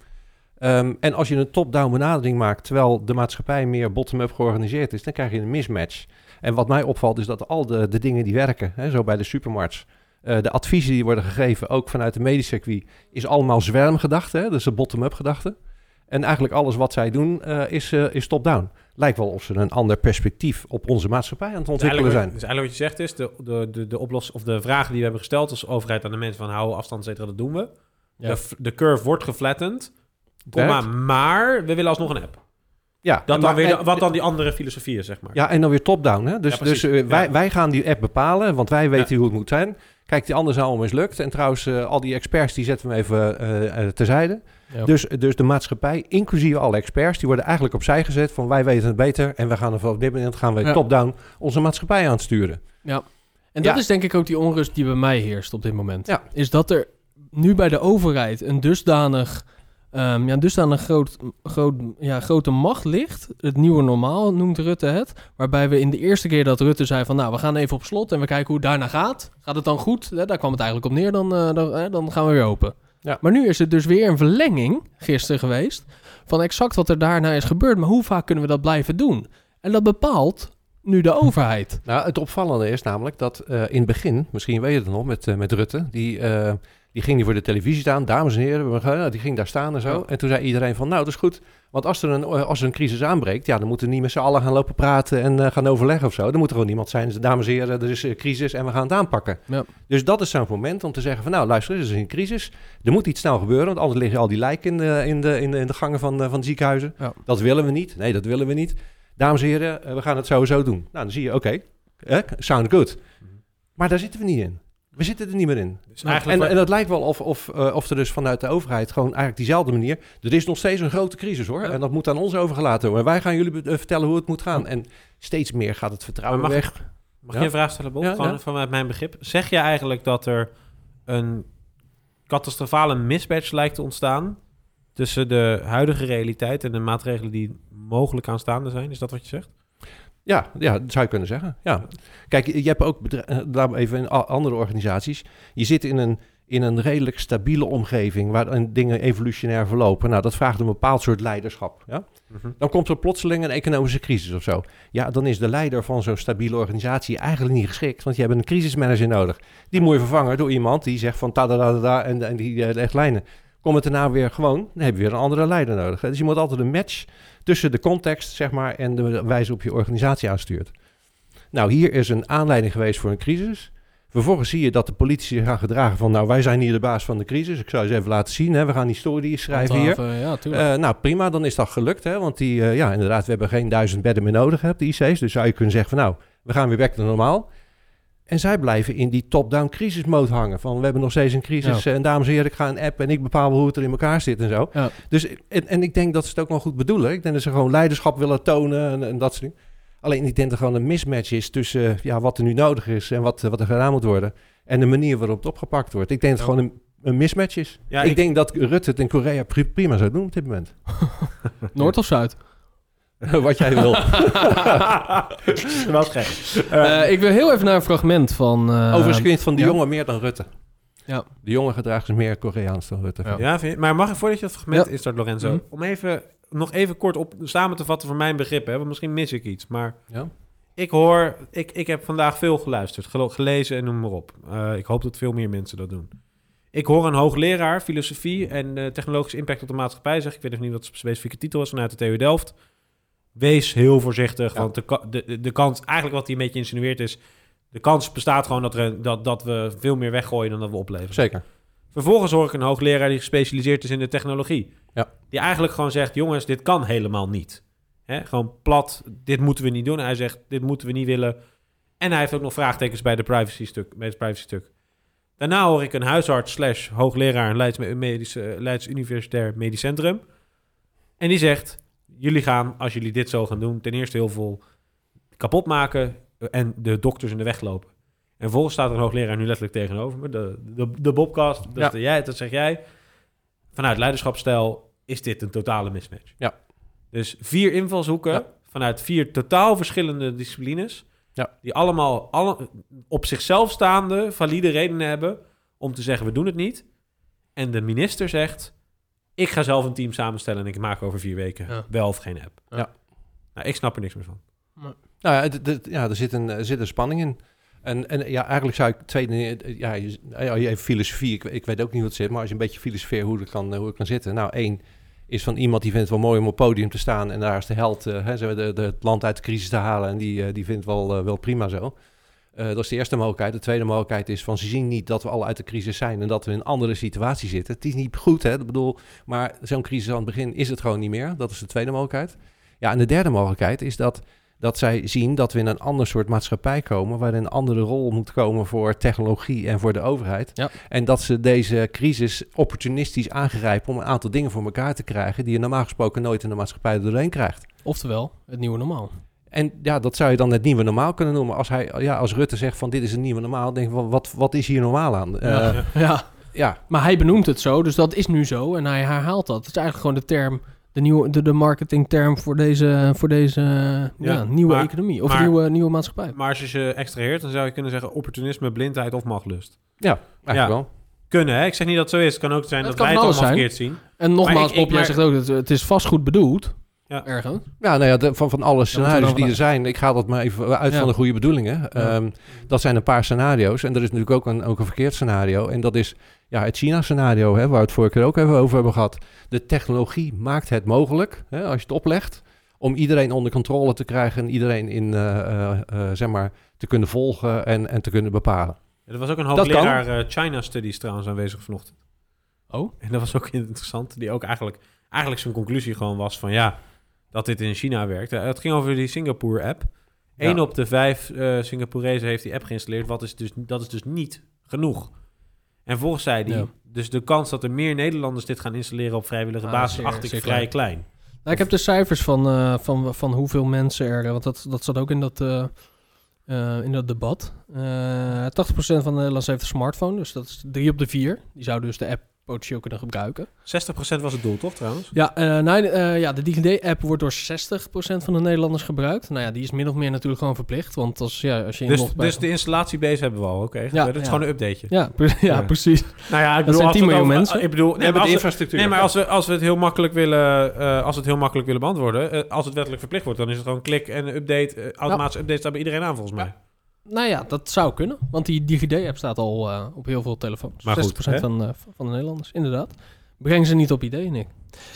Ehm, en als je een top-down benadering maakt, terwijl de maatschappij meer bottom-up georganiseerd is, dan krijg je een mismatch. En wat mij opvalt is dat al de, de dingen die werken, hè, zo bij de supermarkts, eh, de adviezen die worden gegeven, ook vanuit de medisch circuit, is allemaal zwermgedachte, hè, dus de bottom-up gedachte. En eigenlijk alles wat zij doen eh, is, eh, is top-down. Lijkt wel of ze een ander perspectief op onze maatschappij aan het Dus ontwikkelen zijn. dus eigenlijk wat je zegt is, de, de, de, de, oplos, of de vragen die we hebben gesteld als overheid aan de mensen van hou afstand, et cetera, dat doen we. Ja. De, de curve wordt geflattend, komma, maar we willen alsnog een app. Ja, Dat dan maar- weer, en- wat dan die andere filosofie is, zeg maar. Ja, en dan weer top-down. Hè? Dus, Ja, dus eh, wij, Ja. wij gaan die app bepalen, want wij weten hoe het moet zijn. Kijk, die andere zijn allemaal mislukt. En trouwens, al die experts, die zetten we even terzijde. Ja. Dus, dus de maatschappij, inclusief alle experts, die worden eigenlijk opzij gezet van wij weten het beter. En we gaan er op dit moment gaan we Ja. top-down onze maatschappij aan het sturen. Ja. En dat Ja. is denk ik ook die onrust die bij mij heerst op dit moment. Ja. Is dat er nu bij de overheid een dusdanig, ehm, ja, dusdanig groot, groot, ja, grote macht ligt. Het nieuwe normaal noemt Rutte het. Waarbij we in de eerste keer dat Rutte zei van nou, we gaan even op slot en we kijken hoe het daarna gaat. Gaat het dan goed? Hè, daar kwam het eigenlijk op neer, dan, eh, dan, hè, dan gaan we weer open. Ja. Maar nu is het dus weer een verlenging, gisteren geweest, van exact wat er daarna is gebeurd. Maar hoe vaak kunnen we dat blijven doen? En dat bepaalt nu de overheid. Nou, het opvallende is namelijk dat eh, in het begin, misschien weet je het nog met, eh, met Rutte, die, eh, die ging die voor de televisie staan, dames en heren, die ging daar staan en zo. Ja. En toen zei iedereen van, nou, dat is goed, want als er een, eh, als er een crisis aanbreekt, ja, dan moeten we niet met z'n allen gaan lopen praten en eh, gaan overleggen of zo. Dan moet er gewoon iemand zijn, dus, dames en heren, er is een crisis en we gaan het aanpakken. Ja. Dus dat is zo'n moment om te zeggen van, nou, luister, er is een crisis, er moet iets snel gebeuren, want anders liggen al die lijken in de, in de, in de, in de gangen van, de- van de ziekenhuizen. Ja. Dat willen we niet, nee, dat willen we niet. Dames en heren, eh, we gaan het sowieso doen. Nou, dan zie je, oké, eh, sound good. Maar daar zitten we niet in. We zitten er niet meer in. Dus En, en het lijkt wel of, of, eh, of er dus vanuit de overheid gewoon eigenlijk diezelfde manier... Er is nog steeds een grote crisis hoor. Ja. En dat moet aan ons overgelaten worden. Wij gaan jullie eh, vertellen hoe het moet gaan. En steeds meer gaat het vertrouwen Maar mag weg. Mag Ja. je een vraag stellen, Bob? Ja, Gewoon ja. vanuit mijn begrip. Zeg je eigenlijk dat er een catastrofale mismatch lijkt te ontstaan tussen de huidige realiteit en de maatregelen die mogelijk aanstaande zijn? Is dat wat je zegt? Ja, ja, dat zou je kunnen zeggen. Ja. Kijk, je hebt ook, bedrijf, eh, even in andere organisaties. Je zit in een, in een redelijk stabiele omgeving waarin dingen evolutionair verlopen. Nou, dat vraagt een bepaald soort leiderschap. Ja? Dan komt er plotseling een economische crisis of zo. Ja, dan is de leider van zo'n stabiele organisatie eigenlijk niet geschikt. Want je hebt een crisismanager nodig. Die moet je vervangen door iemand die zegt van ta da da en, en die eh, legt lijnen. Komt het daarna weer gewoon, dan heb je weer een andere leider nodig. Dus je moet altijd een match tussen de context, zeg maar, en de wijze op je organisatie aanstuurt. Nou, hier is een aanleiding geweest voor een crisis. Vervolgens zie je dat de politici gaan gedragen van... nou, wij zijn hier de baas van de crisis. Ik zou eens even laten zien. Hè. We gaan historie schrijven hier. Ja. Eh, nou, prima, dan is dat gelukt. Hè? Want die, eh, ja, inderdaad, we hebben geen duizend bedden meer nodig, hè, de IC's. Dus zou je kunnen zeggen van, nou, we gaan weer back to normaal. En zij blijven in die top-down crisismode hangen. Van, we hebben nog steeds een crisis. Ja. eh, En dames en heren, ik ga een app en ik bepaal wel hoe het er in elkaar zit en zo. Ja. Dus, en, en ik denk dat ze het ook wel goed bedoelen. Ik denk dat ze gewoon leiderschap willen tonen en, en dat soort dingen. Alleen ik denk dat er gewoon een mismatch is tussen eh, ja, wat er nu nodig is en wat, wat er gedaan moet worden. En de manier waarop het opgepakt wordt. Ik denk dat het Ja. gewoon een, een mismatch is. Ja, ik, ik- denk dat Rutte het in Korea pri- prima zou doen op dit moment. Noord of Zuid? Wat jij wil. Wel gek. Eh, ik wil heel even naar een fragment van... eh, Overigens van de ja. jongen meer dan Rutte. Ja. De jongen gedraagt zich meer Koreaans dan Rutte. Ja. Ja, vind je- maar mag ik voordat je dat fragment Ja. instart, Lorenzo, Mhm. om even nog even kort op samen te vatten voor mijn begrip, hè, want misschien mis ik iets, maar Ja. ik hoor, ik, ik heb vandaag veel geluisterd, gelezen en noem maar op. Eh, ik hoop dat veel meer mensen dat doen. Ik hoor een hoogleraar filosofie en technologische impact op de maatschappij zeggen, ik weet nog niet wat de specifieke titel is vanuit de TU Delft. Wees heel voorzichtig, Ja. want de, de, de, kans, eigenlijk wat hij een beetje insinueert is, de kans bestaat gewoon dat, er, dat, dat we veel meer weggooien dan dat we opleveren. Zeker. Vervolgens hoor ik een hoogleraar die gespecialiseerd is in de technologie. Ja. Die eigenlijk gewoon zegt, jongens, dit kan helemaal niet. Hè? Gewoon plat, dit moeten we niet doen. Hij zegt, dit moeten we niet willen. En hij heeft ook nog vraagtekens bij, de privacy stuk, bij het privacy stuk. Daarna hoor ik een huisarts slash hoogleraar Leids, medische, Leids Universitair Medisch Centrum. En die zegt, jullie gaan, als jullie dit zo gaan doen, ten eerste heel veel kapot maken en de dokters in de weg lopen. En vervolgens staat er een hoogleraar nu letterlijk tegenover me, de, de, de Bobcast, dat, Ja. is de jij, dat zeg jij. Vanuit leiderschapsstijl is dit een totale mismatch. Ja. Dus vier invalshoeken Ja. vanuit vier totaal verschillende disciplines, Ja. die allemaal alle, op zichzelf staande valide redenen hebben om te zeggen we doen het niet. En de minister zegt, ik ga zelf een team samenstellen en ik maak over vier weken Ja. wel of geen app. Ja. Nou, ik snap er niks meer van. Nou ja, ja er, zit een, er zit een spanning in. En, en ja, eigenlijk zou ik twee dingen... Ja, je, heeft filosofie. Ik, ik weet ook niet hoe het zit, maar als je een beetje filosofeert hoe het kan, hoe het kan zitten. Nou, één is van iemand die vindt het wel mooi om op het podium te staan. En daar is de held, eh, hè, de, de, het land uit de crisis te halen. En die, eh, die vindt het wel, eh, wel prima zo. Eh, dat is de eerste mogelijkheid. De tweede mogelijkheid is van ze zien niet dat we al uit de crisis zijn en dat we in een andere situatie zitten. Het is niet goed, hè? Ik bedoel, maar zo'n crisis aan het begin is het gewoon niet meer. Dat is de tweede mogelijkheid. Ja, en de derde mogelijkheid is dat, dat zij zien dat we in een ander soort maatschappij komen, waarin een andere rol moet komen voor technologie en voor de overheid. Ja. En dat ze deze crisis opportunistisch aangrijpen om een aantal dingen voor elkaar te krijgen die je normaal gesproken nooit in de maatschappij doorheen krijgt. Oftewel, het nieuwe normaal. En ja, dat zou je dan het nieuwe normaal kunnen noemen. Als, hij, ja, als Rutte zegt van dit is een nieuwe normaal, denk ik, wel, wat, wat is hier normaal aan? Eh, Ja. ja. Ja, ja, maar hij benoemt het zo, dus dat is nu zo. En hij herhaalt dat. Het is eigenlijk gewoon de term, de, nieuwe, de, de marketingterm voor deze, voor deze ja, nieuwe maar- economie. Of maar- nieuwe, nieuwe maatschappij. Maar als je ze extraheert, dan zou je kunnen zeggen opportunisme, blindheid of eigenlijk Ja. wel. Kunnen, hè? Ik zeg niet dat het zo is. Het kan ook zijn Het dat wij het van allemaal alles verkeerd zien. En nogmaals, ik- jij maar- zegt ook, het, het is vast goed bedoeld. Ja. Ergens. Ja, nou ja, de- van, van alle scenario's die er zijn, ik ga dat maar even uit Ja. van de goede bedoelingen. Ehm, dat zijn een paar scenario's. En er is natuurlijk ook een, ook een verkeerd scenario. En dat is ja, het China-scenario, hè, waar we het vorige keer ook even over hebben gehad. De technologie maakt het mogelijk, hè, als je het oplegt, om iedereen onder controle te krijgen en iedereen in, eh, eh, eh, zeg maar, te kunnen volgen en, en te kunnen bepalen. Ja, er was ook een hoogleraar China Studies trouwens aanwezig vanochtend. Oh? En dat was ook interessant. Die ook eigenlijk, eigenlijk zijn conclusie gewoon was van ja, dat dit in China werkt. Eh, Het ging over die Singapore-app. Eén Ja. op de vijf eh Singaporezen heeft die app geïnstalleerd. Wat is dus, dat is dus niet genoeg. En volgens hij, Ja. dus de kans dat er meer Nederlanders dit gaan installeren op vrijwillige Ah, basis, zeer- acht ik vrij klein. Nou, ik heb de cijfers van, eh, van, van hoeveel mensen er... Want dat, dat zat ook in dat, in dat debat. Eh 80% van de Nederlanders heeft een smartphone. Dus dat is drie op de vier. Die zouden dus de app potentieel kunnen gebruiken. 60% was het doel, toch trouwens? Ja, nou, eh, ja de DigiD-app wordt door 60% van de Nederlanders gebruikt. Nou ja, die is min of meer natuurlijk gewoon verplicht. Want als, ja, als je Dus, bij... dus de installatiebase hebben we al, oké. Ja, dat is ja. gewoon een updateje. Ja, pre- ja, Ja. precies. Nou ja, ik Dat bedoel, zijn als 10 we het miljoen over- mensen. Ik bedoel, nee, hebben de als we, infrastructuur. nee, maar als we, als we het heel makkelijk willen, eh, als we het heel makkelijk willen beantwoorden, als het wettelijk verplicht wordt, dan is het gewoon klik en update, automatische update staat bij iedereen aan volgens mij. Nou ja, dat zou kunnen. Want die DigiD-app staat al eh, op heel veel telefoons. Maar 60% goed, hè? van, eh, van de Nederlanders, inderdaad. Breng ze niet op idee, Nick.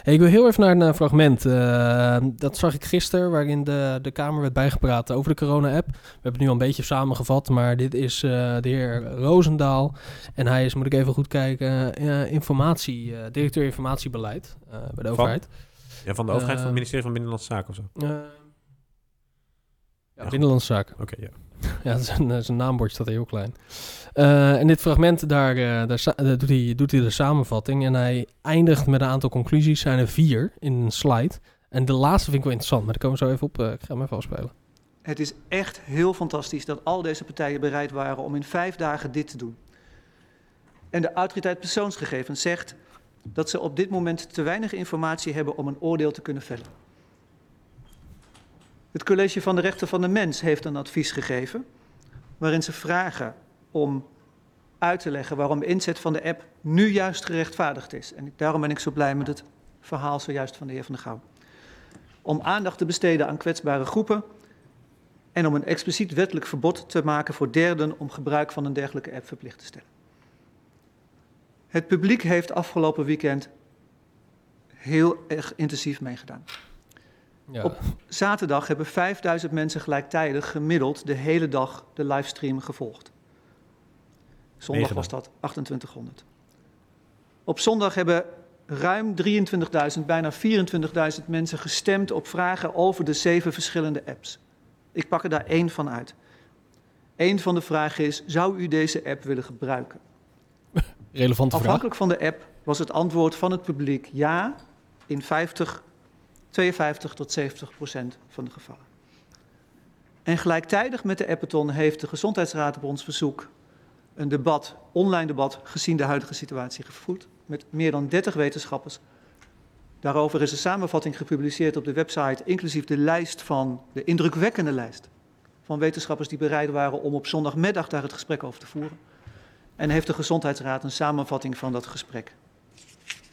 Hey, ik wil heel even naar een fragment. eh, dat zag ik gisteren, waarin de, de Kamer werd bijgepraat over de corona-app. We hebben het nu al een beetje samengevat, maar dit is de heer Roosendaal. En hij is, moet ik even goed kijken, informatie, directeur informatiebeleid bij de Van? overheid. Ja, van de overheid, van het ministerie van Binnenlandse Zaken of zo. Ja. Binnenlandse Zaken. Oké, ja. Ja, zijn, eh, zijn naambord staat heel klein. Eh, en dit fragment, daar, eh, daar doet, hij, doet hij de samenvatting. En hij eindigt met een aantal conclusies. zijn er vier in een slide. En de laatste vind ik wel interessant, maar daar komen we zo even op. ik ga hem even afspelen. Het is echt heel fantastisch dat al deze partijen bereid waren om in vijf dagen dit te doen. En de autoriteit persoonsgegevens zegt dat ze op dit moment te weinig informatie hebben om een oordeel te kunnen vellen. Het College van de Rechten van de Mens heeft een advies gegeven waarin ze vragen om uit te leggen waarom inzet van de app nu juist gerechtvaardigd is. En daarom ben ik zo blij met het verhaal zojuist van de heer Van der Gouw. Om aandacht te besteden aan kwetsbare groepen en om een expliciet wettelijk verbod te maken voor derden om gebruik van een dergelijke app verplicht te stellen. Het publiek heeft afgelopen weekend heel erg intensief meegedaan. Ja, Op- Zaterdag hebben 5000 mensen gelijktijdig gemiddeld de hele dag de livestream gevolgd. Zondag Meegedaan. was dat 2800. Op zondag hebben ruim 23.000, bijna 24.000 mensen gestemd op vragen over de zeven verschillende apps. Ik pak er daar één van uit. Eén van de vragen is: zou u deze app willen gebruiken? relevante vraag. Afhankelijk van de app was het antwoord van het publiek ja in 50, 52 tot 70 procent van de gevallen. En gelijktijdig met de appathon heeft de Gezondheidsraad op ons verzoek een debat, online debat, gezien de huidige situatie gevoerd met meer dan 30 wetenschappers. Daarover is een samenvatting gepubliceerd op de website, inclusief de lijst van, de indrukwekkende lijst van wetenschappers die bereid waren om op zondagmiddag daar het gesprek over te voeren. En heeft de Gezondheidsraad een samenvatting van dat gesprek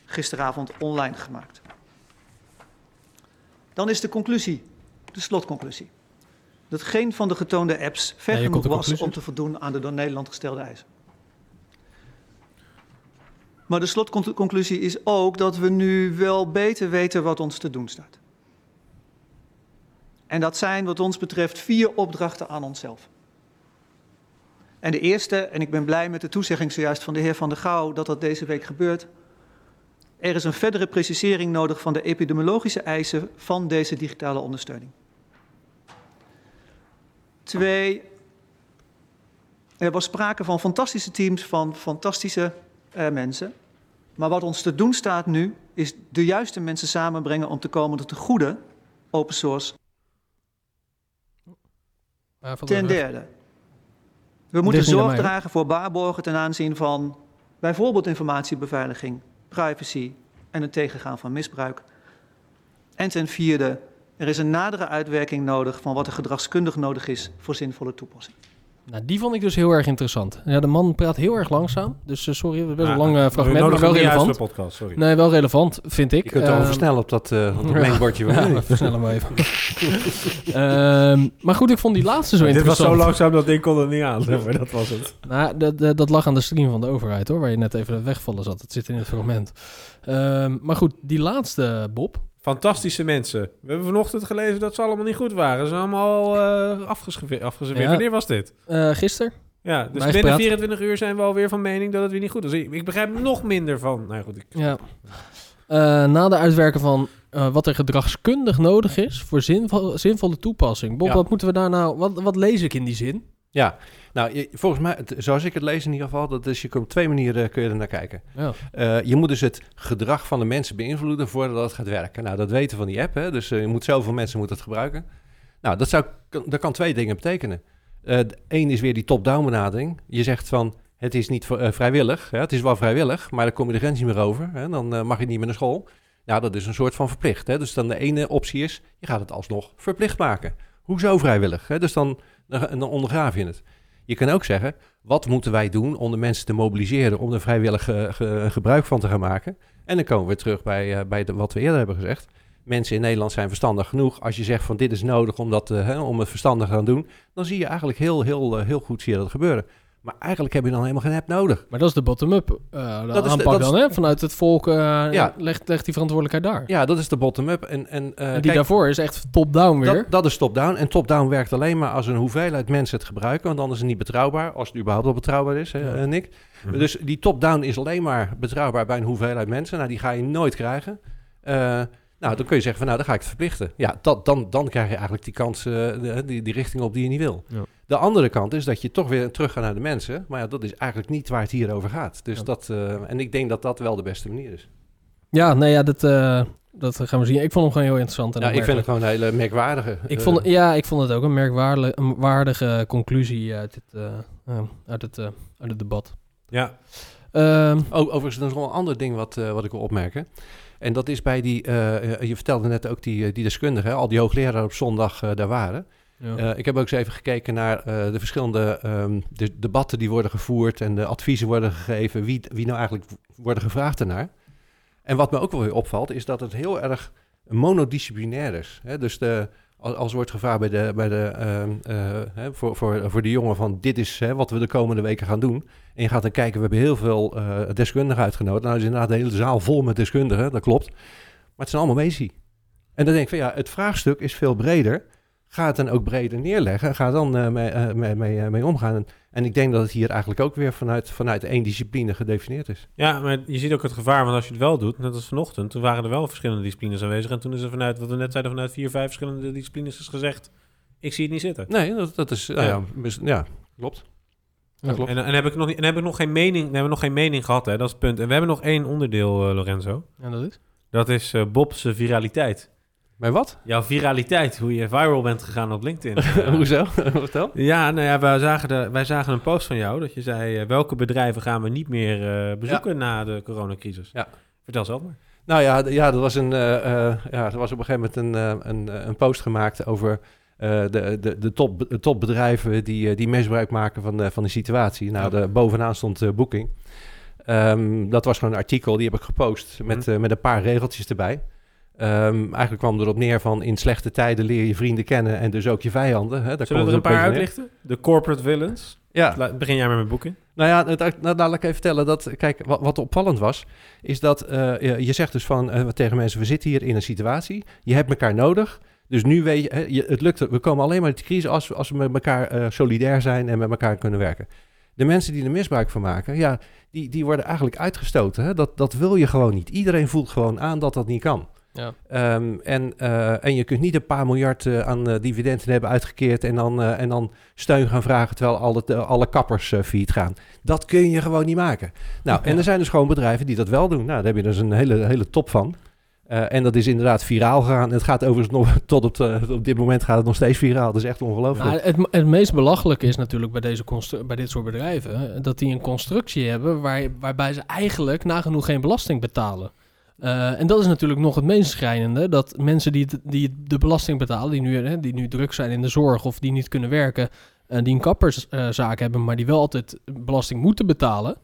gisteravond online gemaakt. Dan is de conclusie, de slotconclusie, dat geen van de getoonde apps ver Ja, genoeg was om te voldoen aan de door Nederland gestelde eisen. Maar de slotconclusie is ook dat we nu wel beter weten wat ons te doen staat. En dat zijn wat ons betreft vier opdrachten aan onszelf. En de eerste, en ik ben blij met de toezegging zojuist van de heer Van der Gouw dat dat deze week gebeurt. Er is een verdere precisering nodig van de epidemiologische eisen van deze digitale ondersteuning. Twee, er was sprake van fantastische teams van fantastische eh, mensen. Maar wat ons te doen staat nu, is de juiste mensen samenbrengen om te komen tot de goede open source Ten derde, we moeten zorg dragen voor waarborgen ten aanzien van bijvoorbeeld informatiebeveiliging, privacy en het tegengaan van misbruik. En ten vierde, er is een nadere uitwerking nodig van wat er gedragskundig nodig is voor zinvolle toepassing. Nou, die vond ik dus heel erg interessant. Ja, de man praat heel erg langzaam. Dus eh, sorry, het is best Ja, een lang we fragment, maar wel relevant. podcast, sorry. Nee, wel relevant, vind ik. Je kunt het wel versnellen op dat, eh, dat ja. Ja, Ja, versnel hem even. Ehm, maar goed, ik vond die laatste zo Dit was interessant. zo langzaam dat ding kon het niet aan. zeg maar, dat was het. Nou, dat, dat, dat lag aan de stream van de overheid, hoor. Waar je net even wegvallen zat. Het zit in het fragment. Ehm, maar goed, die laatste, Bob. Fantastische mensen. We hebben vanochtend gelezen dat ze allemaal niet goed waren. Ze zijn allemaal eh afgeserveerd. Ja. Wanneer was dit? eh gisteren. Ja, dus binnen 24 uur zijn we alweer van mening dat het weer niet goed is. Ik, begrijp nog minder van... Nou goed, ik, Ja. Eh, na de uitwerken van wat er gedragskundig nodig is voor zinvol, zinvolle toepassing. Bob, Ja. wat moeten we daar nou... Wat, wat lees ik in die zin? Ja, nou, volgens mij, zoals ik het lees in ieder geval, dat is, je kunt op twee manieren kun je er naar kijken. Ja. Eh, je moet dus het gedrag van de mensen beïnvloeden voordat het gaat werken. Nou, dat weten we van die app, hè? dus eh, je moet zoveel mensen moeten het gebruiken. Nou, dat, zou, kan- dat kan twee dingen betekenen. Eén is weer die top-down benadering. Je zegt van, het is niet eh, vrijwillig. Hè? Het is wel vrijwillig, maar dan kom je de grens niet meer over. Hè? Dan eh, mag je niet meer naar school. Nou, dat is een soort van verplicht. Hè? Dus dan de ene optie is, je gaat het alsnog verplicht maken. Hoezo vrijwillig? Hè? Dus dan, dan, dan ondergraaf je het. Je kan ook zeggen, wat moeten wij doen om de mensen te mobiliseren om er vrijwillig eh, ge- gebruik van te gaan maken? En dan komen we terug bij, eh, bij de, wat we eerder hebben gezegd. Mensen in Nederland zijn verstandig genoeg. Als je zegt van dit is nodig om, dat, eh, om het verstandig te gaan doen, dan zie je eigenlijk heel, heel, heel goed zie je dat gebeuren. Maar eigenlijk heb je dan helemaal geen app nodig. Maar dat is de bottom-up eh, Dat de- aanpak dat dan, hè? Vanuit het volk eh, Ja. legt, legt die verantwoordelijkheid daar. Ja, dat is de bottom-up. En, en, eh, en die kijk, daarvoor is echt top-down weer. Dat, dat is top-down. En top-down werkt alleen maar als een hoeveelheid mensen het gebruiken. Want dan is het niet betrouwbaar. Als het überhaupt wel betrouwbaar is, hè, Ja. Nick. Mhm. Dus die top-down is alleen maar betrouwbaar bij een hoeveelheid mensen. Nou, die ga je nooit krijgen. Nou, dan kun je zeggen van, nou, dan ga ik het verplichten. Ja, dat, dan, dan krijg je eigenlijk die kans, eh, die, die richting op die je niet wil. Ja. De andere kant is dat je toch weer terug gaat naar de mensen. Maar ja, dat is eigenlijk niet waar het hier over gaat. Dus Ja. dat, eh, en ik denk dat dat wel de beste manier is. Ja, nee, ja, dat, eh, dat gaan we zien. Ik vond hem gewoon heel interessant. En Ja, ik vind het gewoon een hele merkwaardige. Ik vond, ja, ik vond het ook een merkwaardige conclusie uit, eh, uit, het, uit het debat. Ja, Oh, overigens, er is nog een ander ding wat, wat ik wil opmerken. En dat is bij die, eh, eh, je vertelde net ook die, eh, die deskundigen, al die hoogleraren op zondag daar waren. ja. Ik heb ook eens even gekeken naar de verschillende ehm, de debatten die worden gevoerd en de adviezen worden gegeven, wie, wie nou eigenlijk worden gevraagd ernaar. En wat me ook wel weer opvalt, is dat het heel erg monodisciplinair is. Hè? Dus de, als, wordt gevraagd bij de, bij de, ehm, eh, hè, voor, voor, voor de jongen van dit is hè, wat we de komende weken gaan doen. En je gaat dan kijken, we hebben heel veel eh, deskundigen uitgenodigd. Nou is inderdaad de hele zaal vol met deskundigen, dat klopt. Maar het zijn allemaal Messi. En dan denk ik van ja, het vraagstuk is veel breder. Ga het dan ook breder neerleggen. Ga dan eh, mee, eh, mee, mee, eh, mee omgaan. En, en ik denk dat het hier eigenlijk ook weer vanuit, vanuit één discipline gedefinieerd is. Ja, maar je ziet ook het gevaar, want als je het wel doet, net als vanochtend, toen waren er wel verschillende disciplines aanwezig. En toen is er vanuit, wat we net zeiden, vanuit vier, vijf verschillende disciplines is gezegd, ik zie het niet zitten. Nee, dat, dat is, nou Ja. ja, mis- ja, klopt. Ja. Klopt. En, en heb ik nog niet, en heb ik nog geen mening, hebben we nog geen mening gehad, hè? dat is het punt. En we hebben nog één onderdeel, Lorenzo. ja, dat is. Dat is eh, Bob's viraliteit. Bij wat? Jouw viraliteit, hoe je viral bent gegaan op LinkedIn. Eh, Hoezo? Vertel. Ja, nou ja, wij zagen, de, wij zagen een post van jou dat je zei, eh, welke bedrijven gaan we niet meer eh, bezoeken na de coronacrisis? Ja. Vertel zelf maar. Nou ja, ja, er was, een, ja, er was op een gegeven moment een, een, een post gemaakt over eh, de, de, de, top, de topbedrijven die, die misbruik maken van, de van de situatie. Nou, de, bovenaan stond Booking. Ehm, dat was gewoon een artikel, die heb ik gepost met, Mhm. met een paar regeltjes erbij. Ehm, eigenlijk kwam erop neer van in slechte tijden leer je vrienden kennen en dus ook je vijanden. Hè? Daar Zullen we er een paar neer. uitlichten? De corporate villains. Ja, La- Begin jij maar met boeken. nou ja, het, nou, laat ik even vertellen dat, kijk, wat, wat opvallend was, is dat eh, je, je zegt dus van eh, tegen mensen, we zitten hier in een situatie, je hebt elkaar nodig, dus nu weet je, hè, je het lukt, we komen alleen maar uit de crisis als, we- als we met elkaar eh, solidair zijn en met elkaar kunnen werken. De mensen die er misbruik van maken, ja, die, die worden eigenlijk uitgestoten. Hè? Dat, dat wil je gewoon niet. Iedereen voelt gewoon aan dat dat niet kan. Ja. Ehm, en, eh, en je kunt niet een paar miljard eh, aan eh, dividenden hebben uitgekeerd en dan, en dan steun gaan vragen terwijl alle, alle kappers failliet gaan. Dat kun je gewoon niet maken. Nou, en er zijn dus gewoon bedrijven die dat wel doen. Nou, daar heb je dus een hele, hele top van. En dat is inderdaad viraal gegaan. Het gaat overigens nog, tot op, de- op dit moment gaat het nog steeds viraal. Dat is echt ongelooflijk. Nou, het, het meest belachelijke is natuurlijk bij, deze bij dit soort bedrijven... dat die een constructie hebben waar, waarbij ze eigenlijk nagenoeg geen belasting betalen. Eh, en dat is natuurlijk nog het meest schrijnende. Dat mensen die, het- die de belasting betalen, die nu, hè, die nu druk zijn in de zorg of die niet kunnen werken, eh, die een kapperszaak hebben, maar die wel altijd belasting moeten betalen.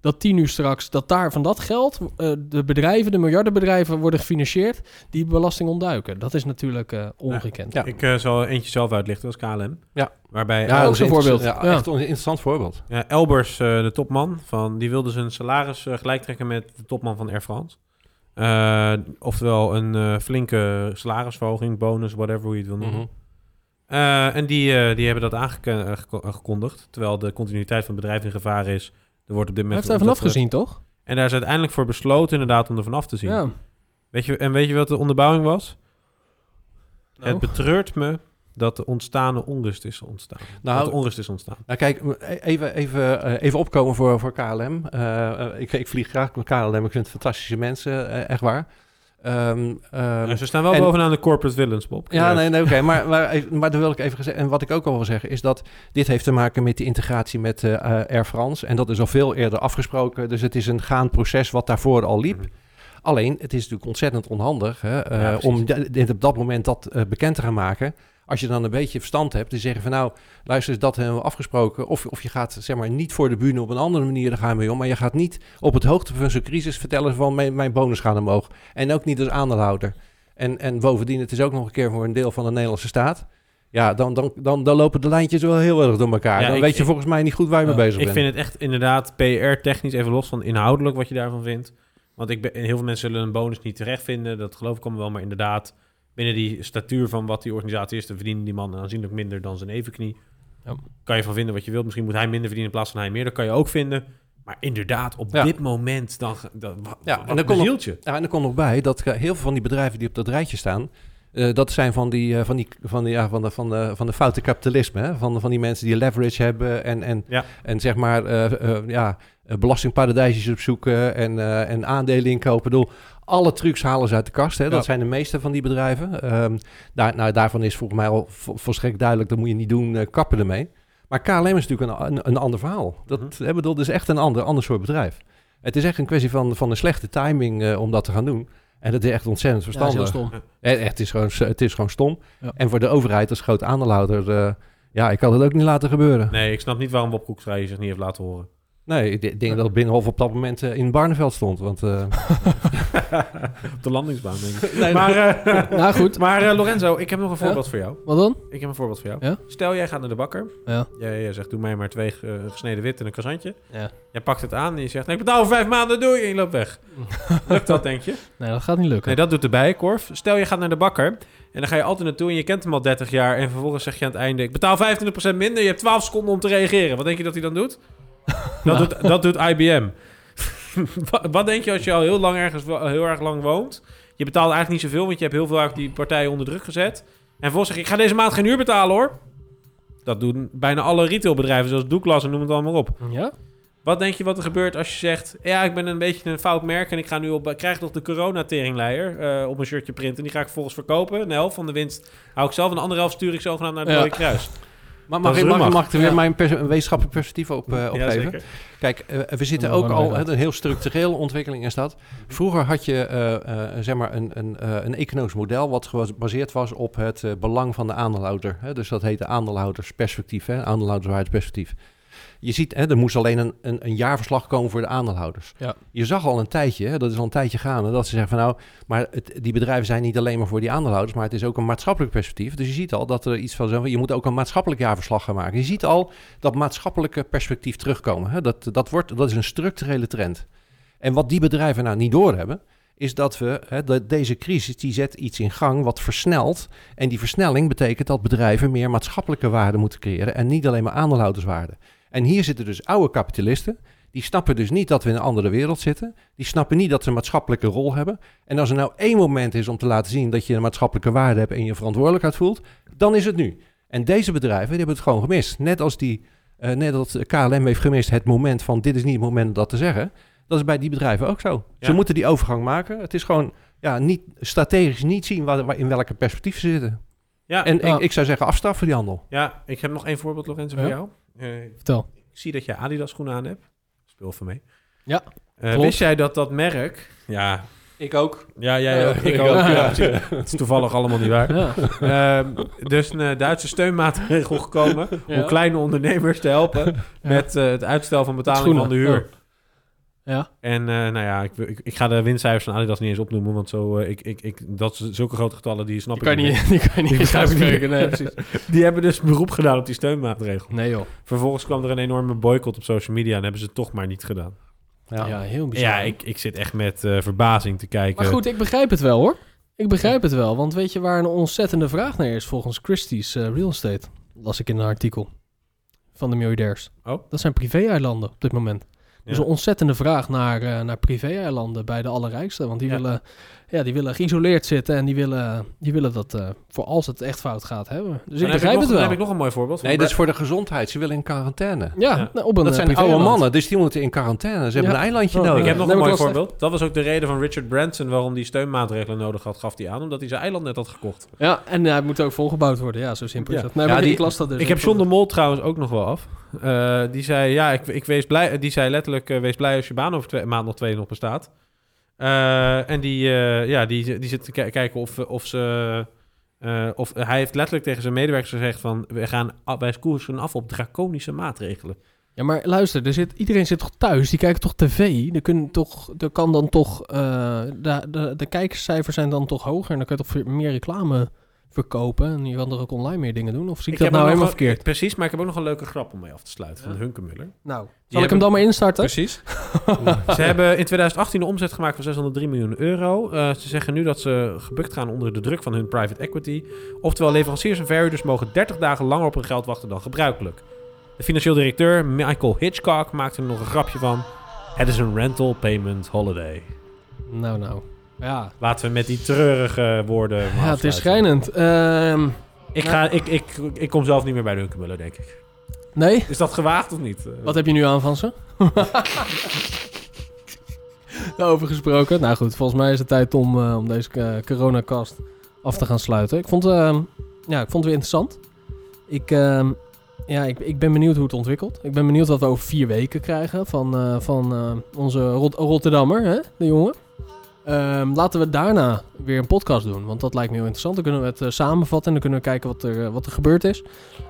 Dat die nu straks, dat daar van dat geld, eh, de bedrijven, de miljardenbedrijven worden gefinancierd, die belasting ontduiken. Dat is natuurlijk eh, ongekend. Ja. Ik eh, zal eentje zelf uitlichten, dat is KLM. Ja. Waarbij Ja, zo'n een voorbeeld. Ja, Ja. echt een interessant voorbeeld. Ja, Elbers, eh, de topman, van, die wilde zijn salaris gelijk trekken met de topman van Air France. Eh, oftewel een eh, flinke salarisverhoging, bonus, whatever hoe je het wil noemen. Eh, en die, eh, die hebben dat aangekondigd. Terwijl de continuïteit van het bedrijf in gevaar is. Er wordt op dit Hij moment... heeft daar vanaf gezien, toch? En daar is uiteindelijk voor besloten inderdaad om er vanaf te zien. Ja. Weet je, en weet je wat de onderbouwing was? Nou. Het betreurt me dat de ontstane onrust is ontstaan. Nou, dat de onrust is ontstaan. Nou kijk, e- even, even, eh, even opkomen voor, voor KLM. Eh, eh, ik, ik vlieg graag met KLM, ik vind het fantastische mensen, echt waar. Ehm, ehm, Ja, ze staan wel en- bovenaan de corporate villains, Bob. Ja, nee, nee oké. maar, maar, wil ik even gezegd. En wat ik ook al wil zeggen is dat dit heeft te maken met de integratie met Air France. En dat is al veel eerder afgesproken. Dus het is een gaand proces wat daarvoor al liep. Mhm. Alleen, het is natuurlijk ontzettend onhandig hè, Ja, om dit op dat moment dat bekend te gaan maken. Als je dan een beetje verstand hebt, te zeggen van nou, luister eens, dat hebben we afgesproken. Of, of je gaat zeg maar niet voor de bühne op een andere manier, daar gaan we mee om. Maar je gaat niet op het hoogte van zo'n crisis vertellen van mijn, mijn bonus gaat omhoog. En ook niet als aandeelhouder. En, en bovendien, het is ook nog een keer voor een deel van de Nederlandse staat. Ja, dan, dan, dan, dan lopen de lijntjes wel heel erg door elkaar. Ja, dan ik- weet je ik- volgens mij niet goed waar je mee bezig Ik bent. vind het echt inderdaad PR-technisch, even los van inhoudelijk wat je daarvan vindt. Want ik ben, heel veel mensen zullen een bonus niet terecht vinden. Dat geloof ik allemaal wel. Maar inderdaad, binnen die statuur van wat die organisatie is, dan verdienen die man aanzienlijk minder dan zijn evenknie. Ja. Kan je van vinden wat je wilt. Misschien moet hij minder verdienen in plaats van hij meer. Dat kan je ook vinden. Maar inderdaad, op Ja. dit moment, dan, dan Ja, en dan komt je? Ja, en er komt nog bij dat eh, heel veel van die bedrijven die op dat rijtje staan, eh, dat zijn van die, eh, van die, van die, ja, van de, van de, van de foute kapitalisme, hè? Van, van die mensen die leverage hebben en, en, Ja. en zeg maar, ja, belastingparadijsjes opzoeken en, en aandelen inkopen. Ik bedoel, alle trucs halen ze uit de kast. Hè? Dat Ja. zijn de meeste van die bedrijven. Ehm, daar, nou, daarvan is volgens mij al vo- volstrekt duidelijk, dat moet je niet doen, eh, kappen ermee. Maar KLM is natuurlijk een, een, een ander verhaal. Dat, Mhm. hè, bedoel, dat is echt een ander, ander soort bedrijf. Het is echt een kwestie van, van een slechte timing eh, om dat te gaan doen. En dat is echt ontzettend Ja, dat is verstandig. heel stom. Eh, echt, het, is gewoon, het is gewoon stom. Ja. En voor de overheid als groot aandeelhouder... eh, ja, ik had het ook niet laten gebeuren. Nee, ik snap niet waarom Bob Koekstra je zich niet heeft laten horen. Nee, ik denk dat Binnenhof op dat moment in Barneveld stond. Want eh, Op de landingsbaan, denk ik. nee, Maar, eh, Nou goed, maar eh, Lorenzo, ik heb nog een voorbeeld voor jou. wat dan? Ik heb een voorbeeld voor jou. Ja? Stel, jij gaat naar de bakker. Ja. Jij, jij zegt, doe mij maar twee eh, gesneden wit en een croissantje. Ja. Jij pakt het aan en je zegt, nee, ik betaal vijf maanden, doei. En je loopt weg. Lukt dat, denk je? Nee, dat gaat niet lukken. Nee, dat doet de bijenkorf. Stel, je gaat naar de bakker en dan ga je altijd naartoe en je kent hem al 30 jaar. En vervolgens zeg je aan het einde, ik betaal 25% minder. Je hebt 12 seconden om te reageren. Wat denk je dat hij dan doet? Dat, doet, dat doet IBM. wat, denk je als je al heel lang ergens heel erg lang woont? Je betaalt eigenlijk niet zoveel, want je hebt heel veel uit die partijen onder druk gezet. En vervolgens zeg je, ik ga deze maand geen huur betalen hoor. Dat doen bijna alle retailbedrijven, zoals Douglas en noem het allemaal op. Ja? Wat denk je wat er gebeurt als je zegt... ja, ik ben een beetje een fout merk... en ik ga nu op... ik krijg nog de corona-teringleier eh, op mijn shirtje printen... die ga ik vervolgens verkopen. Een helft van de winst hou ik zelf... en de andere helft stuur ik zogenaamd naar het Ja. Rode Kruis. Maar mag, ik, mag, mag ik er weer Ja. mijn pers- wetenschappelijk perspectief op, Ja, opgeven? zeker. Kijk, eh, we zitten ook al... een heel structurele ontwikkeling is dat. Vroeger had je eh, eh, zeg maar een, een, eh, een economisch model... wat gebaseerd was op het belang van de aandeelhouder. Hè? Dus dat heette aandeelhoudersperspectief, hè? aandeelhouderswaardeperspectief. Je ziet, hè, er moest alleen een, een, een jaarverslag komen voor de aandeelhouders. Ja. Je zag al een tijdje, hè, dat is al een tijdje gaande, dat ze zeggen van nou, maar het, die bedrijven zijn niet alleen maar voor die aandeelhouders, maar het is ook een maatschappelijk perspectief. Dus je ziet al dat er iets van zo, je moet ook een maatschappelijk jaarverslag gaan maken. Je ziet al dat maatschappelijke perspectief terugkomen. Hè. Dat, dat, wordt, dat is een structurele trend. En wat die bedrijven nou niet doorhebben, is dat we, hè, dat deze crisis, die zet iets in gang wat versnelt. En die versnelling betekent dat bedrijven meer maatschappelijke waarde moeten creëren en niet alleen maar aandeelhouderswaarde. En hier zitten dus oude kapitalisten. Die snappen dus niet dat we in een andere wereld zitten. Die snappen niet dat ze een maatschappelijke rol hebben. En als er nou één moment is om te laten zien dat je een maatschappelijke waarde hebt en je verantwoordelijkheid voelt, dan is het nu. En deze bedrijven die hebben het gewoon gemist. Net als die, eh, net als KLM heeft gemist het moment van dit is niet het moment om dat te zeggen. Dat is bij die bedrijven ook zo. Ze moeten die overgang maken. Het is gewoon ja, niet, strategisch niet zien waar, waar- in welke perspectief ze zitten. Ja, En ik, ik zou zeggen afstraffen die handel. ja, ik heb nog één voorbeeld, Lorenzo, voor Ja? jou. Eh, Vertel. ik zie dat je Adidas schoenen aan hebt. Speel van mee. Ja, Eh, wist jij dat dat merk... Ja, Ik ook. ja jij Ja, ook. Ik ik ook. ook, Ja. Het is toevallig allemaal niet waar. Ja. Ehm, dus een eh, Duitse steunmaatregel gekomen Ja. om kleine ondernemers te helpen Ja. met het uitstel van betaling van de huur. Ja. En eh, nou ja, ik, ik, ik ga de winstcijfers van Adidas niet eens opnoemen, want zo, eh, ik, ik, ik, dat zulke grote getallen die snap Die ik kan je niet. die kan je niet uitspreken. Nee, precies. Die hebben dus beroep gedaan op die steunmaatregel. Nee joh. Vervolgens kwam er een enorme boycott op social media en hebben ze het toch maar niet gedaan. Ja, heel bizar. Ja, ik, ik zit echt met eh, verbazing te kijken. Maar goed, ik begrijp het wel hoor. Ik begrijp het wel. Want weet je waar een ontzettende vraag naar is volgens Christie's Real Estate? Las ik in een artikel van de miljardairs. Oh. Dat zijn privé-eilanden op dit moment. Is Ja. een ontzettende vraag naar, eh, naar privé-eilanden bij de allerrijksten. Want die willen ja, die willen geïsoleerd zitten en die willen, die willen dat eh, voor als het echt fout gaat hebben. Dus Dan ik heb begrijp nog, het Dan wel. heb ik nog een mooi voorbeeld. van Nee, dat is voor de gezondheid. Ze willen in quarantaine. Ja, Ja. nou, op een Dat eh, zijn oude mannen, dus die moeten in quarantaine. Ze hebben Ja. een eilandje Oh, nodig. Ik heb nog Nee, een mooi voorbeeld. Dat was ook de reden van Richard Branson waarom hij steunmaatregelen nodig had, gaf hij aan. Omdat hij zijn eiland net had gekocht. Ja, en hij moet ook volgebouwd worden. Ja, zo simpel is dat. Nee, Ja, maar die- ik las dat dus. ik heb John de Mol trouwens ook nog wel af. Eh, die zei, ja, ik, ik wees blij, die zei letterlijk, eh, wees blij als je baan over twee, maand nog twee nog bestaat. Eh, en die, eh, ja, die, die zit te ki- kijken of, of ze... eh, of, hij heeft letterlijk tegen zijn medewerkers gezegd van... we gaan, wij koersen af op draconische maatregelen. Ja, maar luister, er zit, iedereen zit toch thuis? Die kijkt toch tv? Er, kunnen toch, er kan dan toch... eh, de, de, de kijkerscijfers zijn dan toch hoger? En dan kun je toch meer reclame verkopen? En je kan er ook online meer dingen doen? Of zie ik, dat nou helemaal een- verkeerd? Precies, maar ik heb ook nog een leuke grap om mee af te sluiten van Ja. Hunkemuller. Nou, zal ik hem dan maar instarten? Precies. ze hebben in 2018 een omzet gemaakt van 603 miljoen euro. Eh, ze zeggen nu dat ze gebukt gaan onder de druk van hun private equity. Oftewel, leveranciers en verhuurders mogen 30 dagen langer op hun geld wachten dan gebruikelijk. De financieel directeur Michael Hitchcock maakte er nog een grapje van. Het is een rental payment holiday. Nou, nou. Ja, Laten we met die treurige woorden. ja het is schijnend. Ehm, Ik, ga, ik, ik, ik kom zelf niet meer bij de Hunkemuller, denk ik. nee? Is dat gewaagd of niet? Wat heb je nu aan van ze? Daarover gesproken. Nou goed, volgens mij is het tijd om, eh, om deze eh, coronacast af te gaan sluiten. Ik vond, ehm, ja, ik vond het weer interessant. Ik, ehm, ja, ik, ik ben benieuwd hoe het ontwikkelt. Ik ben benieuwd wat we over vier weken krijgen van, eh, van onze Rot- Rotterdammer, hè, de jongen. Ehm, laten we daarna weer een podcast doen, want dat lijkt me heel interessant. Dan kunnen we het eh, samenvatten en dan kunnen we kijken wat er, eh, wat er gebeurd is.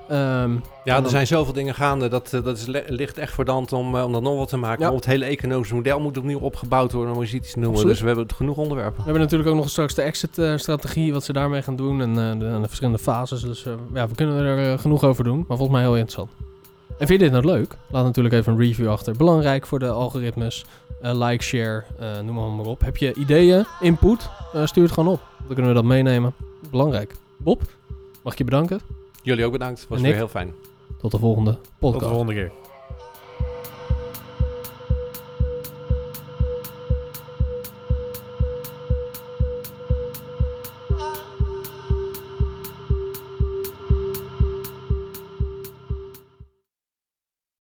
Ehm, Ja, er zijn zoveel dingen gaande. Dat, eh, dat is, ligt echt voor de hand om, om dat nog wat te maken. Ja. Het hele economische model moet opnieuw opgebouwd worden. Om eens iets te noemen. Absoluut. Dus we hebben genoeg onderwerpen. We hebben natuurlijk ook nog straks de exit-strategie, wat ze daarmee gaan doen en de, en de verschillende fases. Dus ja, we kunnen er genoeg over doen, maar volgens mij heel interessant. En vind je dit nou leuk? Laat natuurlijk even een review achter. Belangrijk voor de algoritmes. Eh, like, share, eh, noem maar, maar op. Heb je ideeën, input? Eh, stuur het gewoon op. Dan kunnen we dat meenemen. Belangrijk. Bob, mag ik je bedanken. Jullie ook bedankt. Was weer heel fijn. Tot de volgende Tot podcast. de volgende keer.